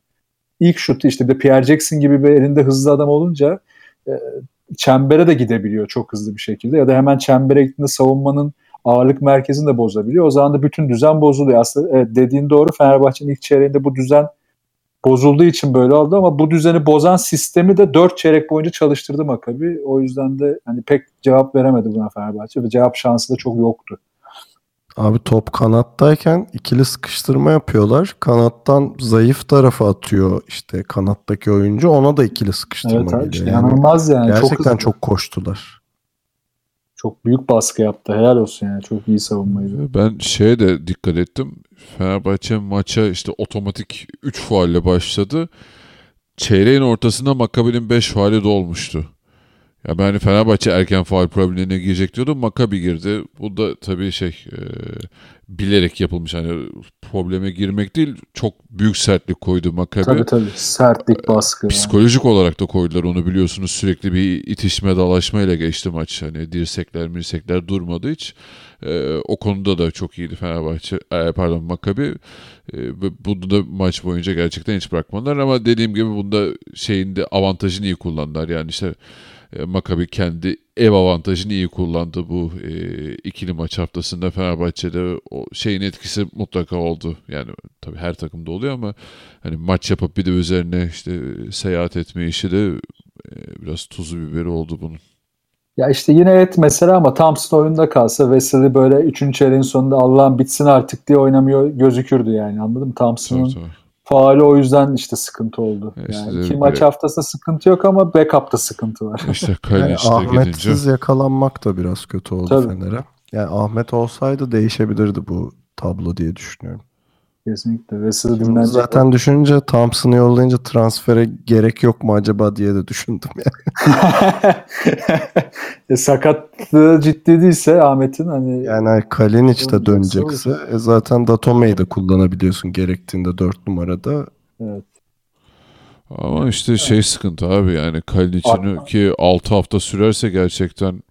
ilk şutu işte bir de Pierre Jackson gibi bir elinde hızlı adam olunca e, çembere de gidebiliyor çok hızlı bir şekilde ya da hemen çembere gittiğinde savunmanın ağırlık merkezini de bozabiliyor. O zaman da bütün düzen bozuluyor. Aslında evet, dediğin doğru Fenerbahçe'nin ilk çeyreğinde bu düzen bozulduğu için böyle oldu ama bu düzeni bozan sistemi de 4 çeyrek boyunca çalıştırdı Makabi. O yüzden de hani pek cevap veremedi buna Fenerbahçe ve cevap şansı da çok yoktu. Abi top kanattayken ikili sıkıştırma yapıyorlar. Kanattan zayıf tarafa atıyor işte kanattaki oyuncu. Ona da ikili sıkıştırma Evet geliyor. Yani inanılmaz yani. Gerçekten çok, çok, koştular. çok büyük baskı yaptı. Helal olsun yani. Çok iyi savunmaydı. Ben şeye de dikkat ettim. Fenerbahçe maça işte otomatik 3 faulle başladı. Çeyreğin ortasında Makabi'nin 5 faali de olmuştu. Ya ben hani Fenerbahçe erken faal problemine girecek diyordum. Makabi girdi. Bu da tabii şey e, bilerek yapılmış. Hani probleme girmek değil çok büyük sertlik koydu Makabi. Tabii tabii. Sertlik baskı. yani. Psikolojik olarak da koydular onu biliyorsunuz sürekli bir itişme dalaşmayla geçti maç. Hani dirsekler mirsekler durmadı hiç. Ee, o konuda da çok iyiydi Fenerbahçe e, pardon Makabi. Ve bunu da maç boyunca gerçekten hiç bırakmadılar ama dediğim gibi bunda şeyin de avantajını iyi kullandılar. Yani işte e, Makabi kendi ev avantajını iyi kullandı bu e, ikili maç haftasında Fenerbahçe'de o şeyin etkisi mutlaka oldu. Yani tabii her takımda oluyor ama hani maç yapıp bir de üzerine işte seyahat etme işi de e, biraz tuzu biberi oldu bunun. Ya işte yine et mesela ama Thompson oyunda kalsa Wesley böyle 3. çeyreğin sonunda Allah'ım bitsin artık diye oynamıyor gözükürdü yani anladın mı? Thompson'ın Tabii, tabii. Faali o yüzden işte sıkıntı oldu. İşte yani iki maç haftasında sıkıntı yok ama backup'ta sıkıntı var. İşte Yani Kalinic de gidince. Ahmet'siz yakalanmak da biraz kötü oldu Tabii. Fener'e. Yani Ahmet olsaydı değişebilirdi bu tablo diye düşünüyorum. Kesinlikle. Wesley Şimdi dinlenecek. zaten düşününce Thompson'ı yollayınca transfere gerek yok mu acaba diye de düşündüm yani. e, sakatlığı ciddi değilse Ahmet'in hani Yani Kalinic de dönecekse e zaten Datome'yi de kullanabiliyorsun gerektiğinde 4 numarada. evet. Ama işte şey sıkıntı abi yani Kalinic'in ki 6 hafta sürerse gerçekten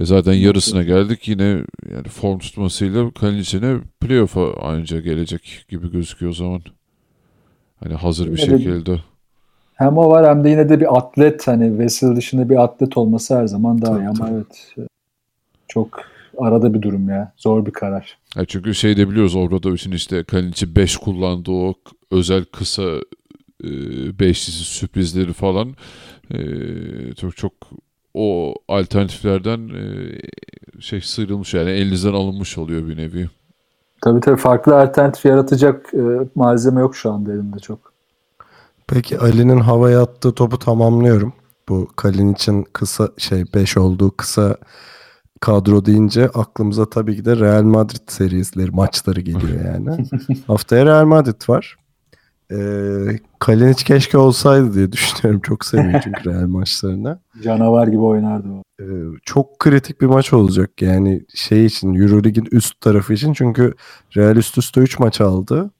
e zaten yarısına geldik yine yani form tutmasıyla Kalinic'ine playoff'a anca gelecek gibi gözüküyor o zaman. Hani hazır bir Yine de- şekilde. hem o var hem de yine de bir atlet hani Wesley dışında bir atlet olması her zaman daha iyi Tabii, ama evet çok arada bir durum ya. Zor bir karar. Ya çünkü şey de biliyoruz Obradovic'in işte Kalinic'i 5 kullandığı o özel kısa e, beşlisi sürprizleri falan e, çok çok o alternatiflerden e, şey sıyrılmış yani elinizden alınmış oluyor bir nevi. Tabii tabii farklı alternatif yaratacak e, malzeme yok şu anda elimde çok. Peki Ali'nin havaya attığı topu tamamlıyorum. Bu Kalinic'in kısa şey 5 olduğu kısa kadro deyince aklımıza tabii ki de Real Madrid serileri maçları geliyor yani. Haftaya Real Madrid var. Ee, Kalinic keşke olsaydı diye düşünüyorum. Çok seviyorum çünkü Real maçlarını. Canavar gibi oynardı o. Ee, çok kritik bir maç olacak yani şey için Eurolig'in üst tarafı için çünkü Real üst üste 3 maç aldı.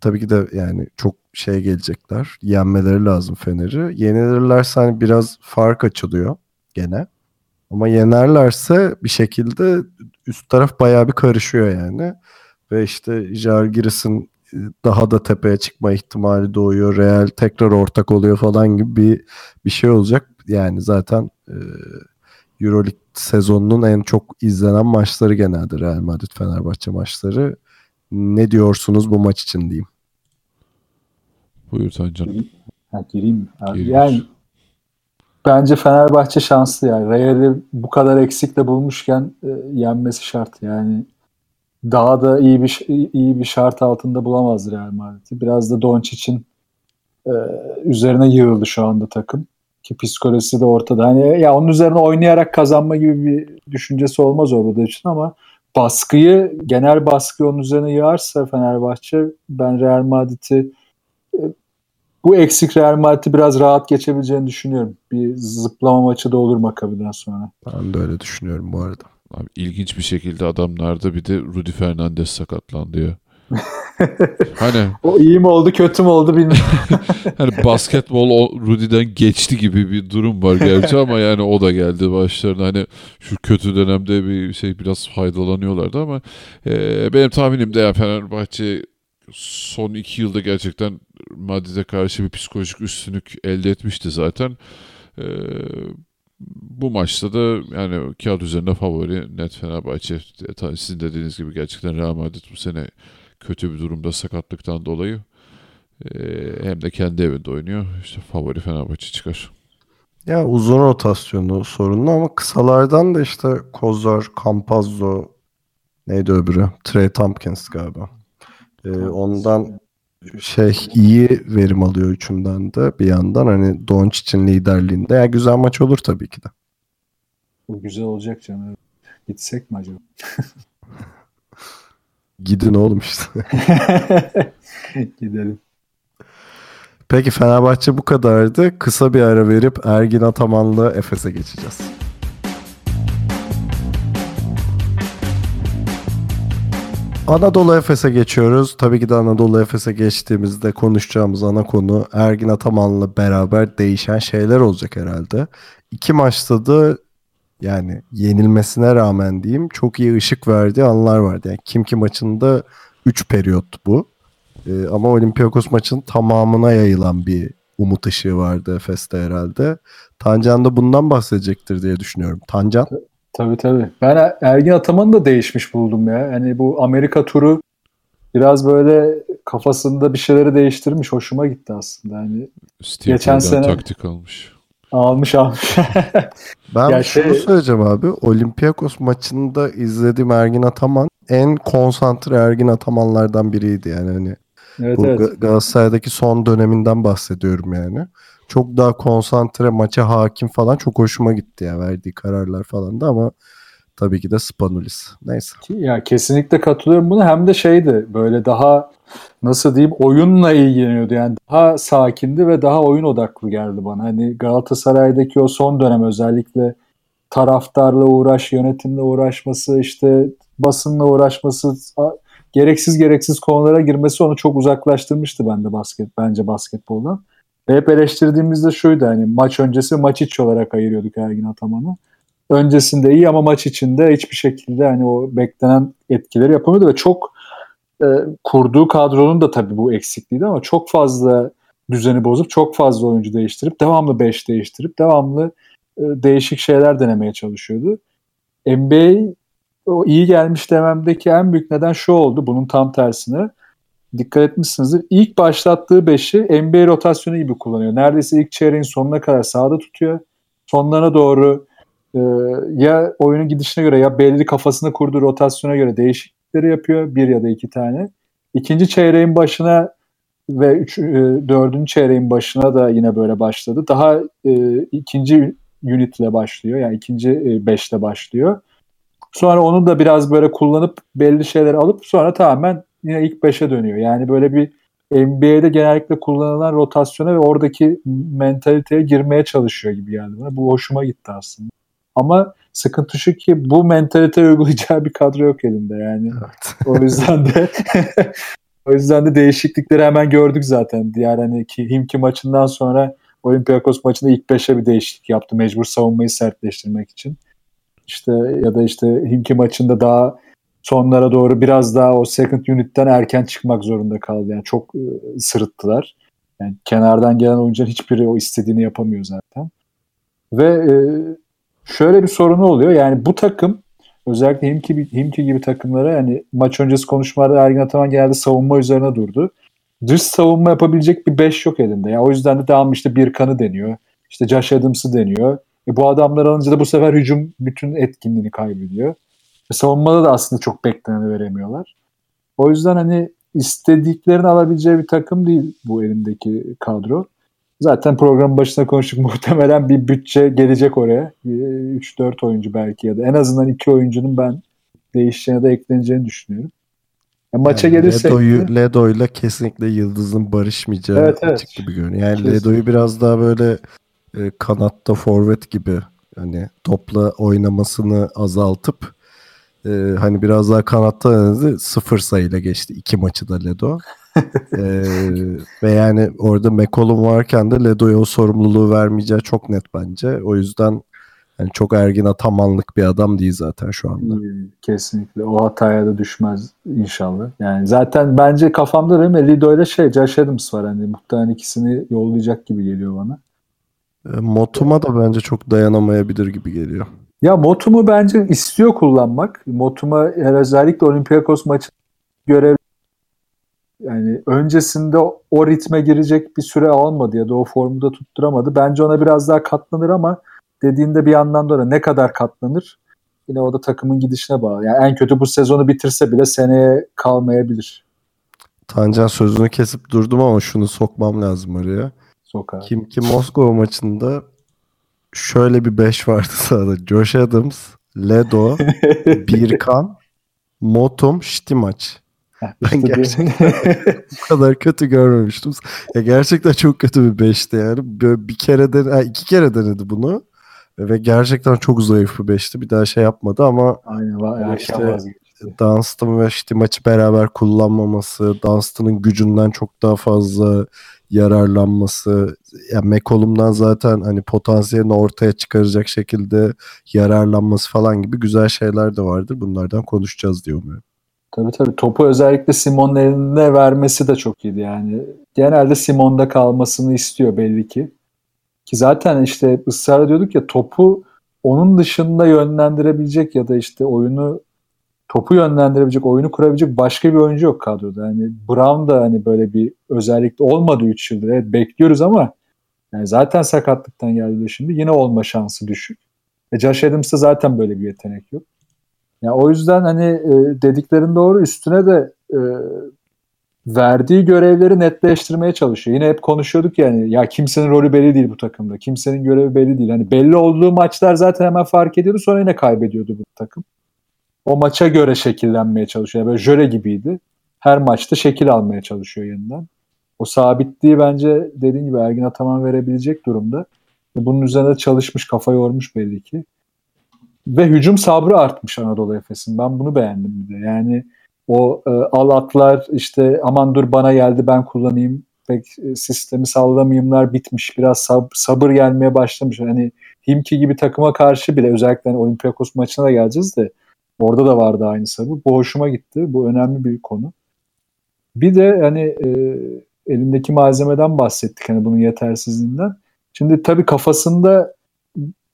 Tabii ki de yani çok şey gelecekler. Yenmeleri lazım Fener'i. Yenilirlerse hani biraz fark açılıyor gene. Ama yenerlerse bir şekilde üst taraf bayağı bir karışıyor yani. Ve işte Jalgiris'in daha da tepeye çıkma ihtimali doğuyor. Real tekrar ortak oluyor falan gibi bir, bir şey olacak. Yani zaten e, Euroleague sezonunun en çok izlenen maçları genelde Real Madrid Fenerbahçe maçları. Ne diyorsunuz bu maç için diyeyim. Buyur Tancan. Ha, gireyim mi? Abi, Gir. Yani bence Fenerbahçe şanslı yani. Real'i bu kadar eksikle bulmuşken e, yenmesi şart. Yani daha da iyi bir iyi bir şart altında bulamaz Real Madrid'i. Biraz da Doncic'in e, üzerine yığıldı şu anda takım. Ki psikolojisi de ortada. Hani ya onun üzerine oynayarak kazanma gibi bir düşüncesi olmaz orada için ama baskıyı, genel baskıyı onun üzerine yığarsa Fenerbahçe ben Real Madrid'i e, bu eksik Real Madrid'i biraz rahat geçebileceğini düşünüyorum. Bir zıplama maçı da olur Makabi'den sonra. Ben de öyle düşünüyorum bu arada. Abi ilginç bir şekilde adamlarda bir de Rudy Fernandez sakatlandı ya. Hani O iyi mi oldu kötü mü oldu bilmiyorum. hani basketbol o Rudy'den geçti gibi bir durum var gerçi ama yani o da geldi başlarına. Hani şu kötü dönemde bir şey biraz faydalanıyorlardı ama e, benim tahminim de ya Fenerbahçe son iki yılda gerçekten Madrid'e karşı bir psikolojik üstünlük elde etmişti zaten. E, bu maçta da yani kağıt üzerinde favori net Fenerbahçe. Sizin dediğiniz gibi gerçekten Real Madrid bu sene kötü bir durumda sakatlıktan dolayı. Ee, hem de kendi evinde oynuyor. İşte favori Fenerbahçe çıkar. Ya uzun rotasyonu sorunlu ama kısalardan da işte Kozar, Campazzo neydi öbürü? Trey Tompkins galiba. Ee, ondan şey iyi verim alıyor üçünden de bir yandan hani Doncic'in liderliğinde. Ya güzel maç olur tabii ki de. Bu güzel olacak canım. Gitsek mi acaba? Gidin oğlum işte. Gidelim. Peki Fenerbahçe bu kadardı. Kısa bir ara verip Ergin Ataman'la Efes'e geçeceğiz. Anadolu Efes'e geçiyoruz. Tabii ki de Anadolu Efes'e geçtiğimizde konuşacağımız ana konu Ergin Ataman'la beraber değişen şeyler olacak herhalde. İki maçta da yani yenilmesine rağmen diyeyim çok iyi ışık verdiği anlar vardı. Yani Kimki maçında 3 periyot bu. Ee, ama Olympiakos maçının tamamına yayılan bir umut ışığı vardı Efes'te herhalde. Tancan da bundan bahsedecektir diye düşünüyorum. Tancan? Tabii tabii. Ben Ergin Ataman'ı da değişmiş buldum ya. Yani bu Amerika turu biraz böyle kafasında bir şeyleri değiştirmiş. Hoşuma gitti aslında. Yani Steve Geçen sene- taktik almış. almış almış. Ben Ya şunu şey- söyleyeceğim abi. Olympiakos maçında izlediğim Ergin Ataman en konsantre Ergin Atamanlardan biriydi yani hani evet bu evet. Ga- Galatasaray'daki son döneminden bahsediyorum yani. Çok daha konsantre maça hakim falan çok hoşuma gitti ya verdiği kararlar falan da ama tabii ki de Spanulis. Neyse. Ya kesinlikle katılıyorum buna. Hem de şeydi böyle daha nasıl diyeyim oyunla ilgileniyordu. Yani daha sakindi ve daha oyun odaklı geldi bana. Hani Galatasaray'daki o son dönem özellikle taraftarla uğraş, yönetimle uğraşması, işte basınla uğraşması, gereksiz gereksiz konulara girmesi onu çok uzaklaştırmıştı bende basket bence basketboldan. Hep eleştirdiğimizde şuydu hani maç öncesi maç içi olarak ayırıyorduk Ergin Ataman'ı öncesinde iyi ama maç içinde hiçbir şekilde hani o beklenen etkileri yapamıyordu ve çok e, kurduğu kadronun da tabii bu eksikliğiydi ama çok fazla düzeni bozup çok fazla oyuncu değiştirip devamlı 5 değiştirip devamlı e, değişik şeyler denemeye çalışıyordu. NBA o iyi gelmiş dememdeki en büyük neden şu oldu bunun tam tersine. Dikkat etmişsinizdir. İlk başlattığı 5'i NBA rotasyonu gibi kullanıyor. Neredeyse ilk çeyreğin sonuna kadar sahada tutuyor. Sonlarına doğru ee, ya oyunun gidişine göre ya belli kafasında kurduğu rotasyona göre değişiklikleri yapıyor. Bir ya da iki tane. İkinci çeyreğin başına ve üç, e, dördüncü çeyreğin başına da yine böyle başladı. Daha e, ikinci unitle başlıyor. Yani ikinci e, beşle başlıyor. Sonra onu da biraz böyle kullanıp belli şeyler alıp sonra tamamen yine ilk beşe dönüyor. Yani böyle bir NBA'de genellikle kullanılan rotasyona ve oradaki mentaliteye girmeye çalışıyor gibi geldi bana. Bu hoşuma gitti aslında. Ama sıkıntı şu ki bu mentalite uygulayacağı bir kadro yok elinde yani. Evet. O yüzden de o yüzden de değişiklikleri hemen gördük zaten. Diğer hani ki Himki maçından sonra Olympiakos maçında ilk 5'e bir değişiklik yaptı. Mecbur savunmayı sertleştirmek için. İşte ya da işte Himki maçında daha sonlara doğru biraz daha o second unit'ten erken çıkmak zorunda kaldı. Yani çok e, sırıttılar. Yani kenardan gelen oyuncuların hiçbiri o istediğini yapamıyor zaten. Ve e, şöyle bir sorunu oluyor. Yani bu takım özellikle Himki, Himki gibi takımlara yani maç öncesi konuşmalarda Ergin Ataman genelde savunma üzerine durdu. Dış savunma yapabilecek bir 5 yok elinde. Yani o yüzden de devam işte bir kanı deniyor. İşte Josh Adams'ı deniyor. E bu adamlar alınca da bu sefer hücum bütün etkinliğini kaybediyor. E savunmada da aslında çok bekleneni veremiyorlar. O yüzden hani istediklerini alabileceği bir takım değil bu elindeki kadro. Zaten programın başında konuştuk muhtemelen bir bütçe gelecek oraya. 3-4 oyuncu belki ya da en azından 2 oyuncunun ben değişeceğine de ekleneceğini düşünüyorum. Ya maça Yani gelirsek Ledo'yu, Ledo'yla kesinlikle Yıldız'ın barışmayacağı Evet, evet. açık gibi görünüyor. Yani Kesinlikle. Ledo'yu biraz daha böyle e, kanatta forvet gibi hani topla oynamasını azaltıp Ee, hani biraz daha kanatta oynadı. Sıfır sayıyla geçti iki maçı da Ledo. ee, ve yani orada McCollum varken de Ledo'ya o sorumluluğu vermeyeceği çok net bence. O yüzden yani çok Ergin Atamanlık bir adam değil zaten şu anda. Kesinlikle. O hataya da düşmez inşallah. Yani zaten bence kafamda benim Lido ile şey Josh Adams var. Hani muhtemelen ikisini yollayacak gibi geliyor bana. E, Motum'a da bence çok dayanamayabilir gibi geliyor. Ya Motum'u bence istiyor kullanmak. Motum'a özellikle Olympiakos maçı görev yani öncesinde o ritme girecek bir süre almadı ya da o formu da tutturamadı. Bence ona biraz daha katlanır ama dediğinde bir yandan da ne kadar katlanır yine o da takımın gidişine bağlı. Yani en kötü bu sezonu bitirse bile seneye kalmayabilir. Tancan sözünü kesip durdum ama şunu sokmam lazım oraya. Sokar. Kim ki Moskova maçında şöyle bir 5 vardı sahada. Josh Adams, Ledo, Birkan, Motum, Ştimaç. Ben gerçekten bu kadar kötü görmemiştim. Ya gerçekten çok kötü bir beşti yani. Böyle bir kere de, ha, iki kere denedi bunu. Ve gerçekten çok zayıf bir beşti. Bir daha şey yapmadı ama Aynen, var, işte Dunstan ve işte maçı beraber kullanmaması, Dunstan'ın gücünden çok daha fazla yararlanması, yani McCollum'dan zaten hani potansiyelini ortaya çıkaracak şekilde yararlanması falan gibi güzel şeyler de vardır. Bunlardan konuşacağız diye umuyorum. Tabii tabii. Topu özellikle Simon'un eline vermesi de çok iyiydi yani. Genelde Simon'da kalmasını istiyor belli ki. Ki zaten işte ısrar ediyorduk ya topu onun dışında yönlendirebilecek ya da işte oyunu topu yönlendirebilecek, oyunu kurabilecek başka bir oyuncu yok kadroda. Yani Brown da hani böyle bir özellikle olmadı 3 yıldır. Evet bekliyoruz ama yani zaten sakatlıktan geldi şimdi. Yine olma şansı düşük. E Josh Adams'ta zaten böyle bir yetenek yok. Yani o yüzden hani e, dediklerin doğru üstüne de e, verdiği görevleri netleştirmeye çalışıyor. Yine hep konuşuyorduk yani ya kimsenin rolü belli değil bu takımda. Kimsenin görevi belli değil. Hani belli olduğu maçlar zaten hemen fark ediyordu sonra yine kaybediyordu bu takım. O maça göre şekillenmeye çalışıyor. Yani böyle jöre gibiydi. Her maçta şekil almaya çalışıyor yeniden. O sabitliği bence dediğim gibi Ergin Ataman verebilecek durumda. Bunun üzerine çalışmış, kafa yormuş belli ki. Ve hücum sabrı artmış Anadolu Efes'in. Ben bunu beğendim bir de. Yani o e, al atlar işte aman dur bana geldi ben kullanayım pek e, sistemi sallamayımlar bitmiş. Biraz sab- sabır gelmeye başlamış. Hani Himki gibi takıma karşı bile özellikle hani Olympiakos maçına da geleceğiz de orada da vardı aynı sabır. Bu hoşuma gitti. Bu önemli bir konu. Bir de hani e, elindeki malzemeden bahsettik hani bunun yetersizliğinden. Şimdi tabii kafasında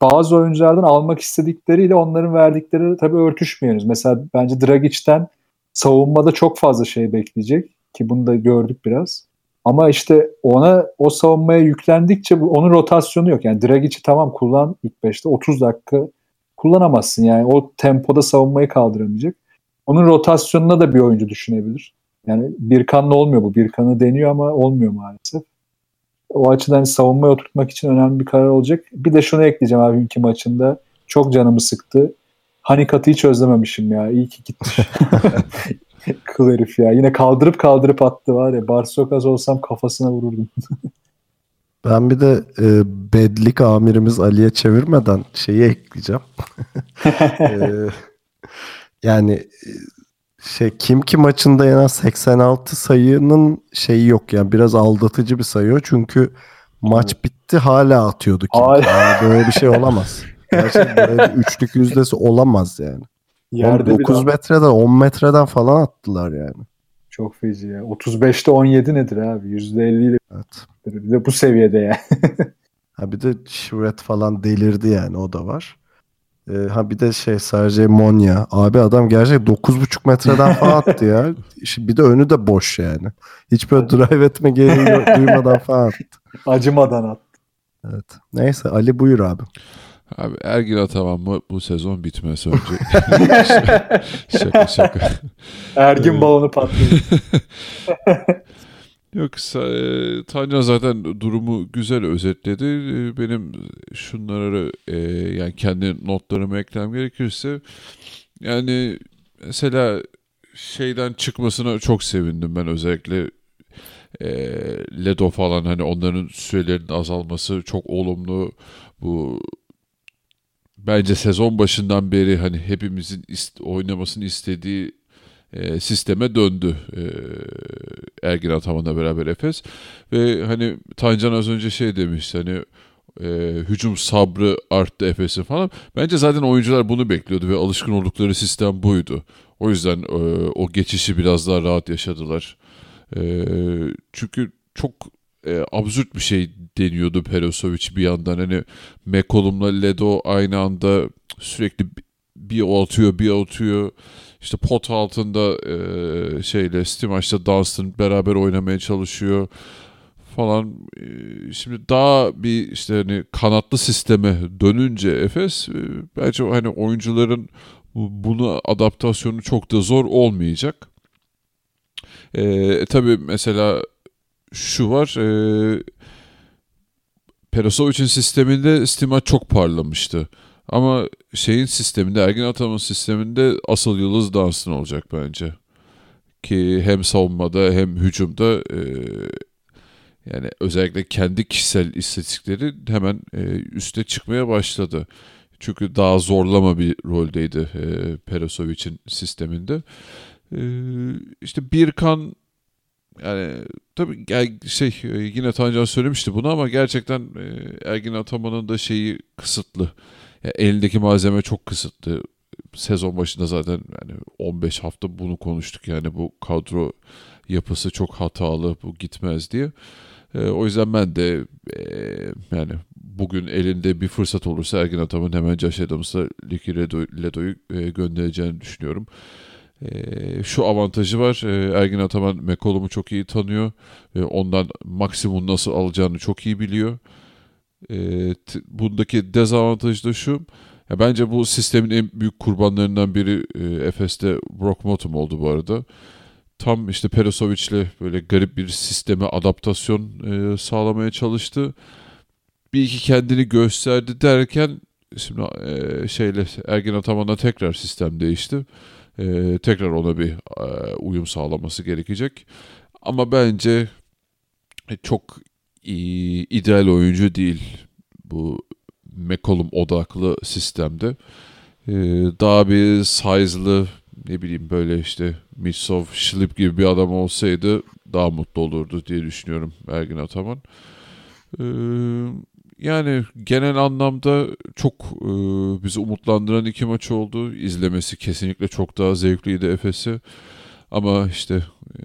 bazı oyunculardan almak istedikleriyle onların verdikleri tabii örtüşmüyoruz. Mesela bence Dragic'ten savunmada çok fazla şey bekleyecek ki bunu da gördük biraz. Ama işte ona o savunmaya yüklendikçe bu, onun rotasyonu yok. Yani Dragic'i tamam kullan ilk 5'te 30 dakika kullanamazsın. Yani o tempoda savunmayı kaldıramayacak. Onun rotasyonuna da bir oyuncu düşünebilir. Yani Birkan'la olmuyor bu. Birkan'ı deniyor ama olmuyor maalesef. O açıdan savunmaya oturtmak için önemli bir karar olacak. Bir de şunu ekleyeceğim abi iki maçında. Çok canımı sıktı. Hanikat'ı hiç özlememişim ya. İyi ki gitmiş. Kıl herif ya. Yine kaldırıp kaldırıp attı var ya. Barsokas olsam kafasına vururdum. ben bir de e, bedlik amirimiz Ali'ye çevirmeden şeyi ekleyeceğim. e, yani şey kim ki maçında en az 86 sayının şeyi yok yani biraz aldatıcı bir sayı o çünkü maç bitti hala atıyordu kim yani böyle bir şey olamaz. Gerçekten böyle bir üçlük yüzdesi olamaz yani. Yerde 9 metreden 10 metreden falan attılar yani. Çok feci ya. 35'te 17 nedir abi? %50 ile. Evet. Bir de bu seviyede ya. ha bir de Şivet falan delirdi yani o da var. Ee, ha bir de şey sadece Monya. Abi adam gerçekten 9,5 metreden falan attı ya. Bir de önü de boş yani. Hiç böyle drive etme gereği duymadan falan attı. Acımadan attı. Evet. Neyse Ali buyur abi. Abi Ergin Ataman mı bu sezon bitmez önce. şaka şaka. Ergin balonu patlıyor. Yok e, Tancan zaten durumu güzel özetledi. E, benim şunları e, yani kendi notlarımı eklemem gerekirse yani mesela şeyden çıkmasına çok sevindim ben özellikle e, Ledo falan hani onların sürelerinin azalması çok olumlu bu bence sezon başından beri hani hepimizin ist- oynamasını istediği e, sisteme döndü e, Ergin Ataman'la beraber Efes ve hani Tancan az önce şey demiş hani e, hücum sabrı arttı Efes'in falan. Bence zaten oyuncular bunu bekliyordu ve alışkın oldukları sistem buydu. O yüzden e, o geçişi biraz daha rahat yaşadılar. E, çünkü çok e, absürt bir şey deniyordu Perosovic bir yandan. Hani McCollum'la Ledo aynı anda sürekli bir o atıyor bir atıyor. İşte pot altında e, şeyle Stimaç'la Dunstan beraber oynamaya çalışıyor falan. E, şimdi daha bir işte hani kanatlı sisteme dönünce Efes e, bence hani oyuncuların bunu adaptasyonu çok da zor olmayacak. E, tabii mesela şu var. E, Perasovic'in sisteminde Stimac çok parlamıştı. Ama şeyin sisteminde, Ergin Ataman'ın sisteminde asıl yıldız Dunstan olacak bence. Ki hem savunmada hem hücumda e, yani özellikle kendi kişisel istatistikleri hemen e, üste çıkmaya başladı. Çünkü daha zorlama bir roldeydi e, Perasovic'in sisteminde. E, işte Birkan yani tabii şey yine Tancan söylemişti bunu ama gerçekten e, Ergin Ataman'ın da şeyi kısıtlı. Yani elindeki malzeme çok kısıtlı. Sezon başında zaten yani 15 hafta bunu konuştuk yani bu kadro yapısı çok hatalı bu gitmez diye. E, o yüzden ben de e, yani bugün elinde bir fırsat olursa Ergin Ataman hemen Josh Adams'a Liki Ledo'yu e, göndereceğini düşünüyorum. E, şu avantajı var. E, Ergin Ataman McCollum'u çok iyi tanıyor. E, ondan maksimum nasıl alacağını çok iyi biliyor. Bundaki dezavantajı da şu. Bence bu sistemin en büyük kurbanlarından biri e, Efes'te Brock Motum oldu bu arada. Tam işte Perisovic'le böyle garip bir sisteme adaptasyon e, sağlamaya çalıştı. Bir iki kendini gösterdi derken şimdi e, şeyle Ergin Ataman'la tekrar sistem değişti. E, tekrar ona bir e, uyum sağlaması gerekecek. Ama bence çok iyi, ideal oyuncu değil bu McCollum odaklı sistemde. E, daha bir size'lı ne bileyim böyle işte Mitsov, Schlip gibi bir adam olsaydı daha mutlu olurdu diye düşünüyorum Ergin Ataman. Ee, yani genel anlamda çok e, bizi umutlandıran iki maç oldu. İzlemesi kesinlikle çok daha zevkliydi Efes'i. Ama işte e,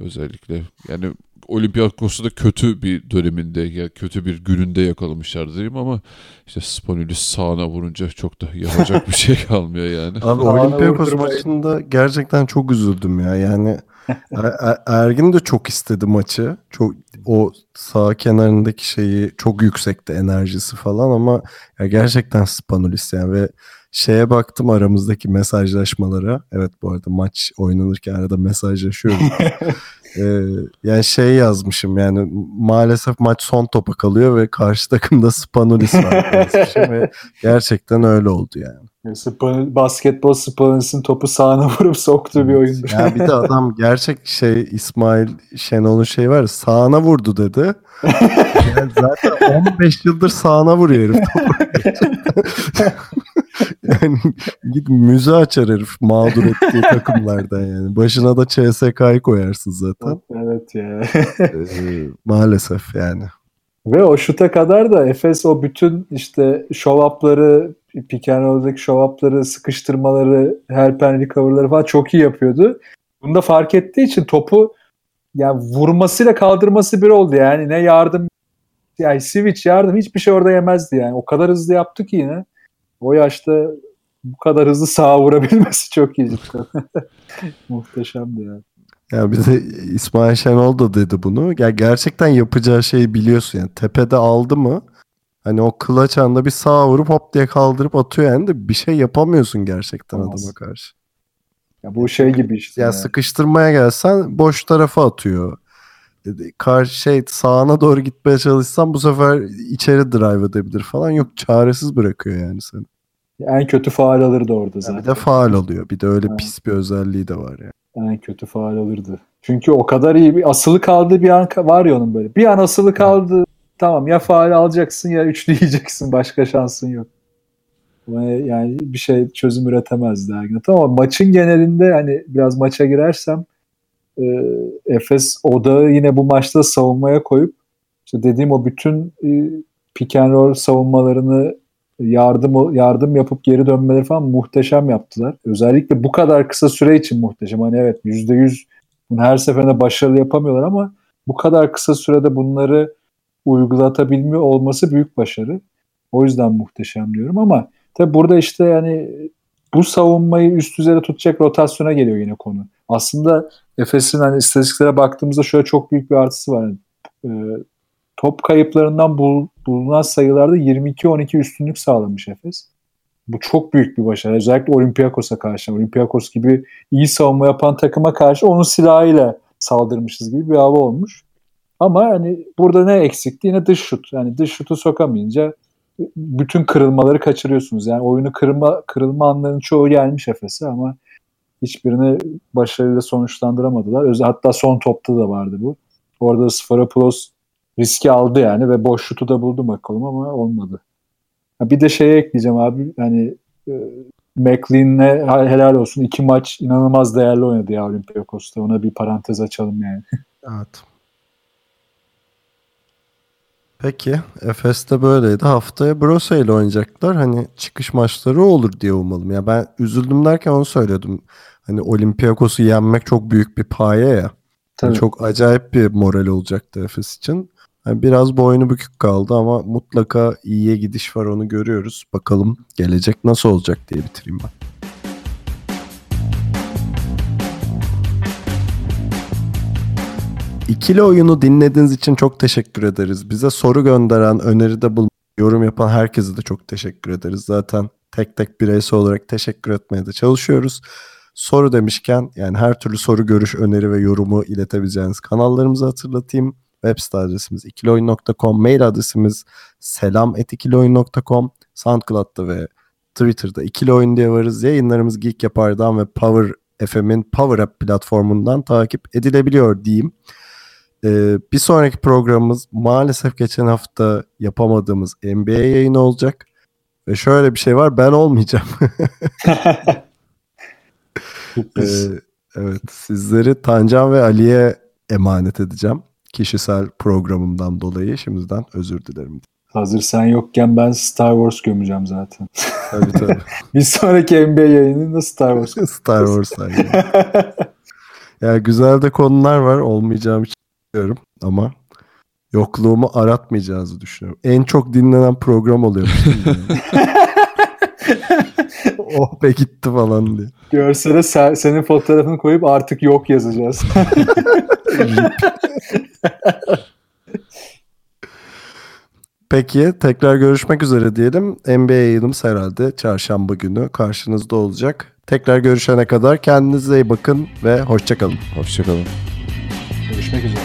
özellikle yani Olympiakos'u da kötü bir döneminde, ya kötü bir gününde yakalamışlar diyeyim ama işte Spanoulis sağına vurunca çok da yapacak bir şey kalmıyor yani. Abi Olympiakos maçında gerçekten çok üzüldüm ya. Yani Ergin de çok istedi maçı. Çok o sağ kenarındaki şeyi çok yüksekti enerjisi falan ama ya gerçekten Spanulis yani ve şeye baktım aramızdaki mesajlaşmalara. Evet bu arada maç oynanırken arada mesajlaşıyoruz. ee, yani şey yazmışım yani maalesef maç son topa kalıyor ve karşı takımda Spanulis var ve gerçekten öyle oldu yani. Span basketbol Spanulis'in topu sağına vurup soktuğu bir oyundu. Ya bir de adam gerçek şey İsmail Şenol'un şey var sağına vurdu dedi. yani zaten 15 yıldır sağına vuruyor herif topu. yani git müze açar herif mağdur ettiği takımlardan yani. Başına da CSK'yı koyarsın zaten. Evet ya. ee, maalesef yani. Ve o şuta kadar da Efes o bütün işte show up'ları, pick and roll'daki show sıkıştırmaları, help and recover'ları falan çok iyi yapıyordu. Bunu da fark ettiği için topu yani vurmasıyla kaldırması bir oldu yani. Ne yardım yani switch yardım hiçbir şey orada yemezdi yani. O kadar hızlı yaptı ki yine. O yaşta bu kadar hızlı sağa vurabilmesi çok iyi. Muhteşemdi yani. Ya bir de İsmail Şenol da dedi bunu. Ya gerçekten yapacağı şeyi biliyorsun yani. Tepede aldı mı hani o kılaç anda bir sağa vurup hop diye kaldırıp atıyor yani de bir şey yapamıyorsun gerçekten Olmaz. adama karşı. Ya bu şey gibi işte. Ya yani. sıkıştırmaya gelsen boş tarafa atıyor. Karşı şey sağına doğru gitmeye çalışsan bu sefer içeri drive edebilir falan. Yok çaresiz bırakıyor yani seni. En kötü faal alırdı orada zaten. Yani bir de faal alıyor. Bir de öyle ha. pis bir özelliği de var yani. En kötü faal alırdı. Çünkü o kadar iyi bir asılı kaldığı bir an var ya onun böyle. Bir an asılı kaldı. Tamam ya faal alacaksın ya üçlü yiyeceksin. Başka şansın yok. Yani bir şey çözüm üretemezdi Ergin. Ama maçın genelinde hani biraz maça girersem e, Efes odağı yine bu maçta savunmaya koyup işte dediğim o bütün e, pick and roll savunmalarını yardım yardım yapıp geri dönmeleri falan muhteşem yaptılar. Özellikle bu kadar kısa süre için muhteşem. Hani evet %100 bunu her seferinde başarılı yapamıyorlar ama bu kadar kısa sürede bunları uygulatabilme olması büyük başarı. O yüzden muhteşem diyorum ama tabi burada işte yani bu savunmayı üst düzeyde tutacak rotasyona geliyor yine konu. Aslında Efes'in hani istatistiklere baktığımızda şöyle çok büyük bir artısı var. Yani, e, top kayıplarından bul, bulunan sayılarda 22-12 üstünlük sağlamış Efes. Bu çok büyük bir başarı. Özellikle Olympiakos'a karşı. Olympiakos gibi iyi savunma yapan takıma karşı onun silahıyla saldırmışız gibi bir hava olmuş. Ama hani burada ne eksikti? Yine dış şut. Yani dış şutu sokamayınca bütün kırılmaları kaçırıyorsunuz. Yani oyunu kırılma, kırılma anlarının çoğu gelmiş Efes'e ama hiçbirini başarıyla sonuçlandıramadılar. Özel, hatta son topta da vardı bu. Orada Sfaropoulos riski aldı yani ve boş şutu da buldu bakalım ama olmadı. Bir de şeye ekleyeceğim abi hani e, McLean'le helal olsun iki maç inanılmaz değerli oynadı ya Olympiakos'ta. Ona bir parantez açalım yani. Evet. Peki Efes'te böyleydi. Haftaya Brose ile oynayacaklar. Hani çıkış maçları olur diye umalım. Ya ben üzüldüm derken onu söyledim. Hani Olympiakos'u yenmek çok büyük bir paye ya. Yani çok acayip bir moral olacaktı Efes için. Yani biraz boynu bükük kaldı ama mutlaka iyiye gidiş var onu görüyoruz. Bakalım gelecek nasıl olacak diye bitireyim ben. İkili oyunu dinlediğiniz için çok teşekkür ederiz. Bize soru gönderen, öneride bulunan, yorum yapan herkese de çok teşekkür ederiz. Zaten tek tek bireysel olarak teşekkür etmeye de çalışıyoruz. Soru demişken yani her türlü soru, görüş, öneri ve yorumu iletebileceğiniz kanallarımızı hatırlatayım. Web site adresimiz ikilioyun.com, mail adresimiz selam.ikilioyun.com, SoundCloud'da ve Twitter'da ikili oyun diye varız. Yayınlarımız Geek Yapar'dan ve Power FM'in Power App platformundan takip edilebiliyor diyeyim. Ee, bir sonraki programımız maalesef geçen hafta yapamadığımız NBA yayını olacak. Ve şöyle bir şey var ben olmayacağım. ee, evet sizleri Tancan ve Ali'ye emanet edeceğim. Kişisel programımdan dolayı şimdiden özür dilerim. Hazır sen yokken ben Star Wars gömeceğim zaten. Tabii tabii. bir sonraki NBA yayınında Star Wars. Star Wars ya güzel de konular var olmayacağım için düşünüyorum ama yokluğumu aratmayacağınızı düşünüyorum. En çok dinlenen program oluyor. oh be gitti falan diye. Görsele senin fotoğrafını koyup artık yok yazacağız. Peki tekrar görüşmek üzere diyelim. NBA yayınımız herhalde çarşamba günü karşınızda olacak. Tekrar görüşene kadar kendinize iyi bakın ve hoşçakalın. Hoşçakalın. Görüşmek üzere.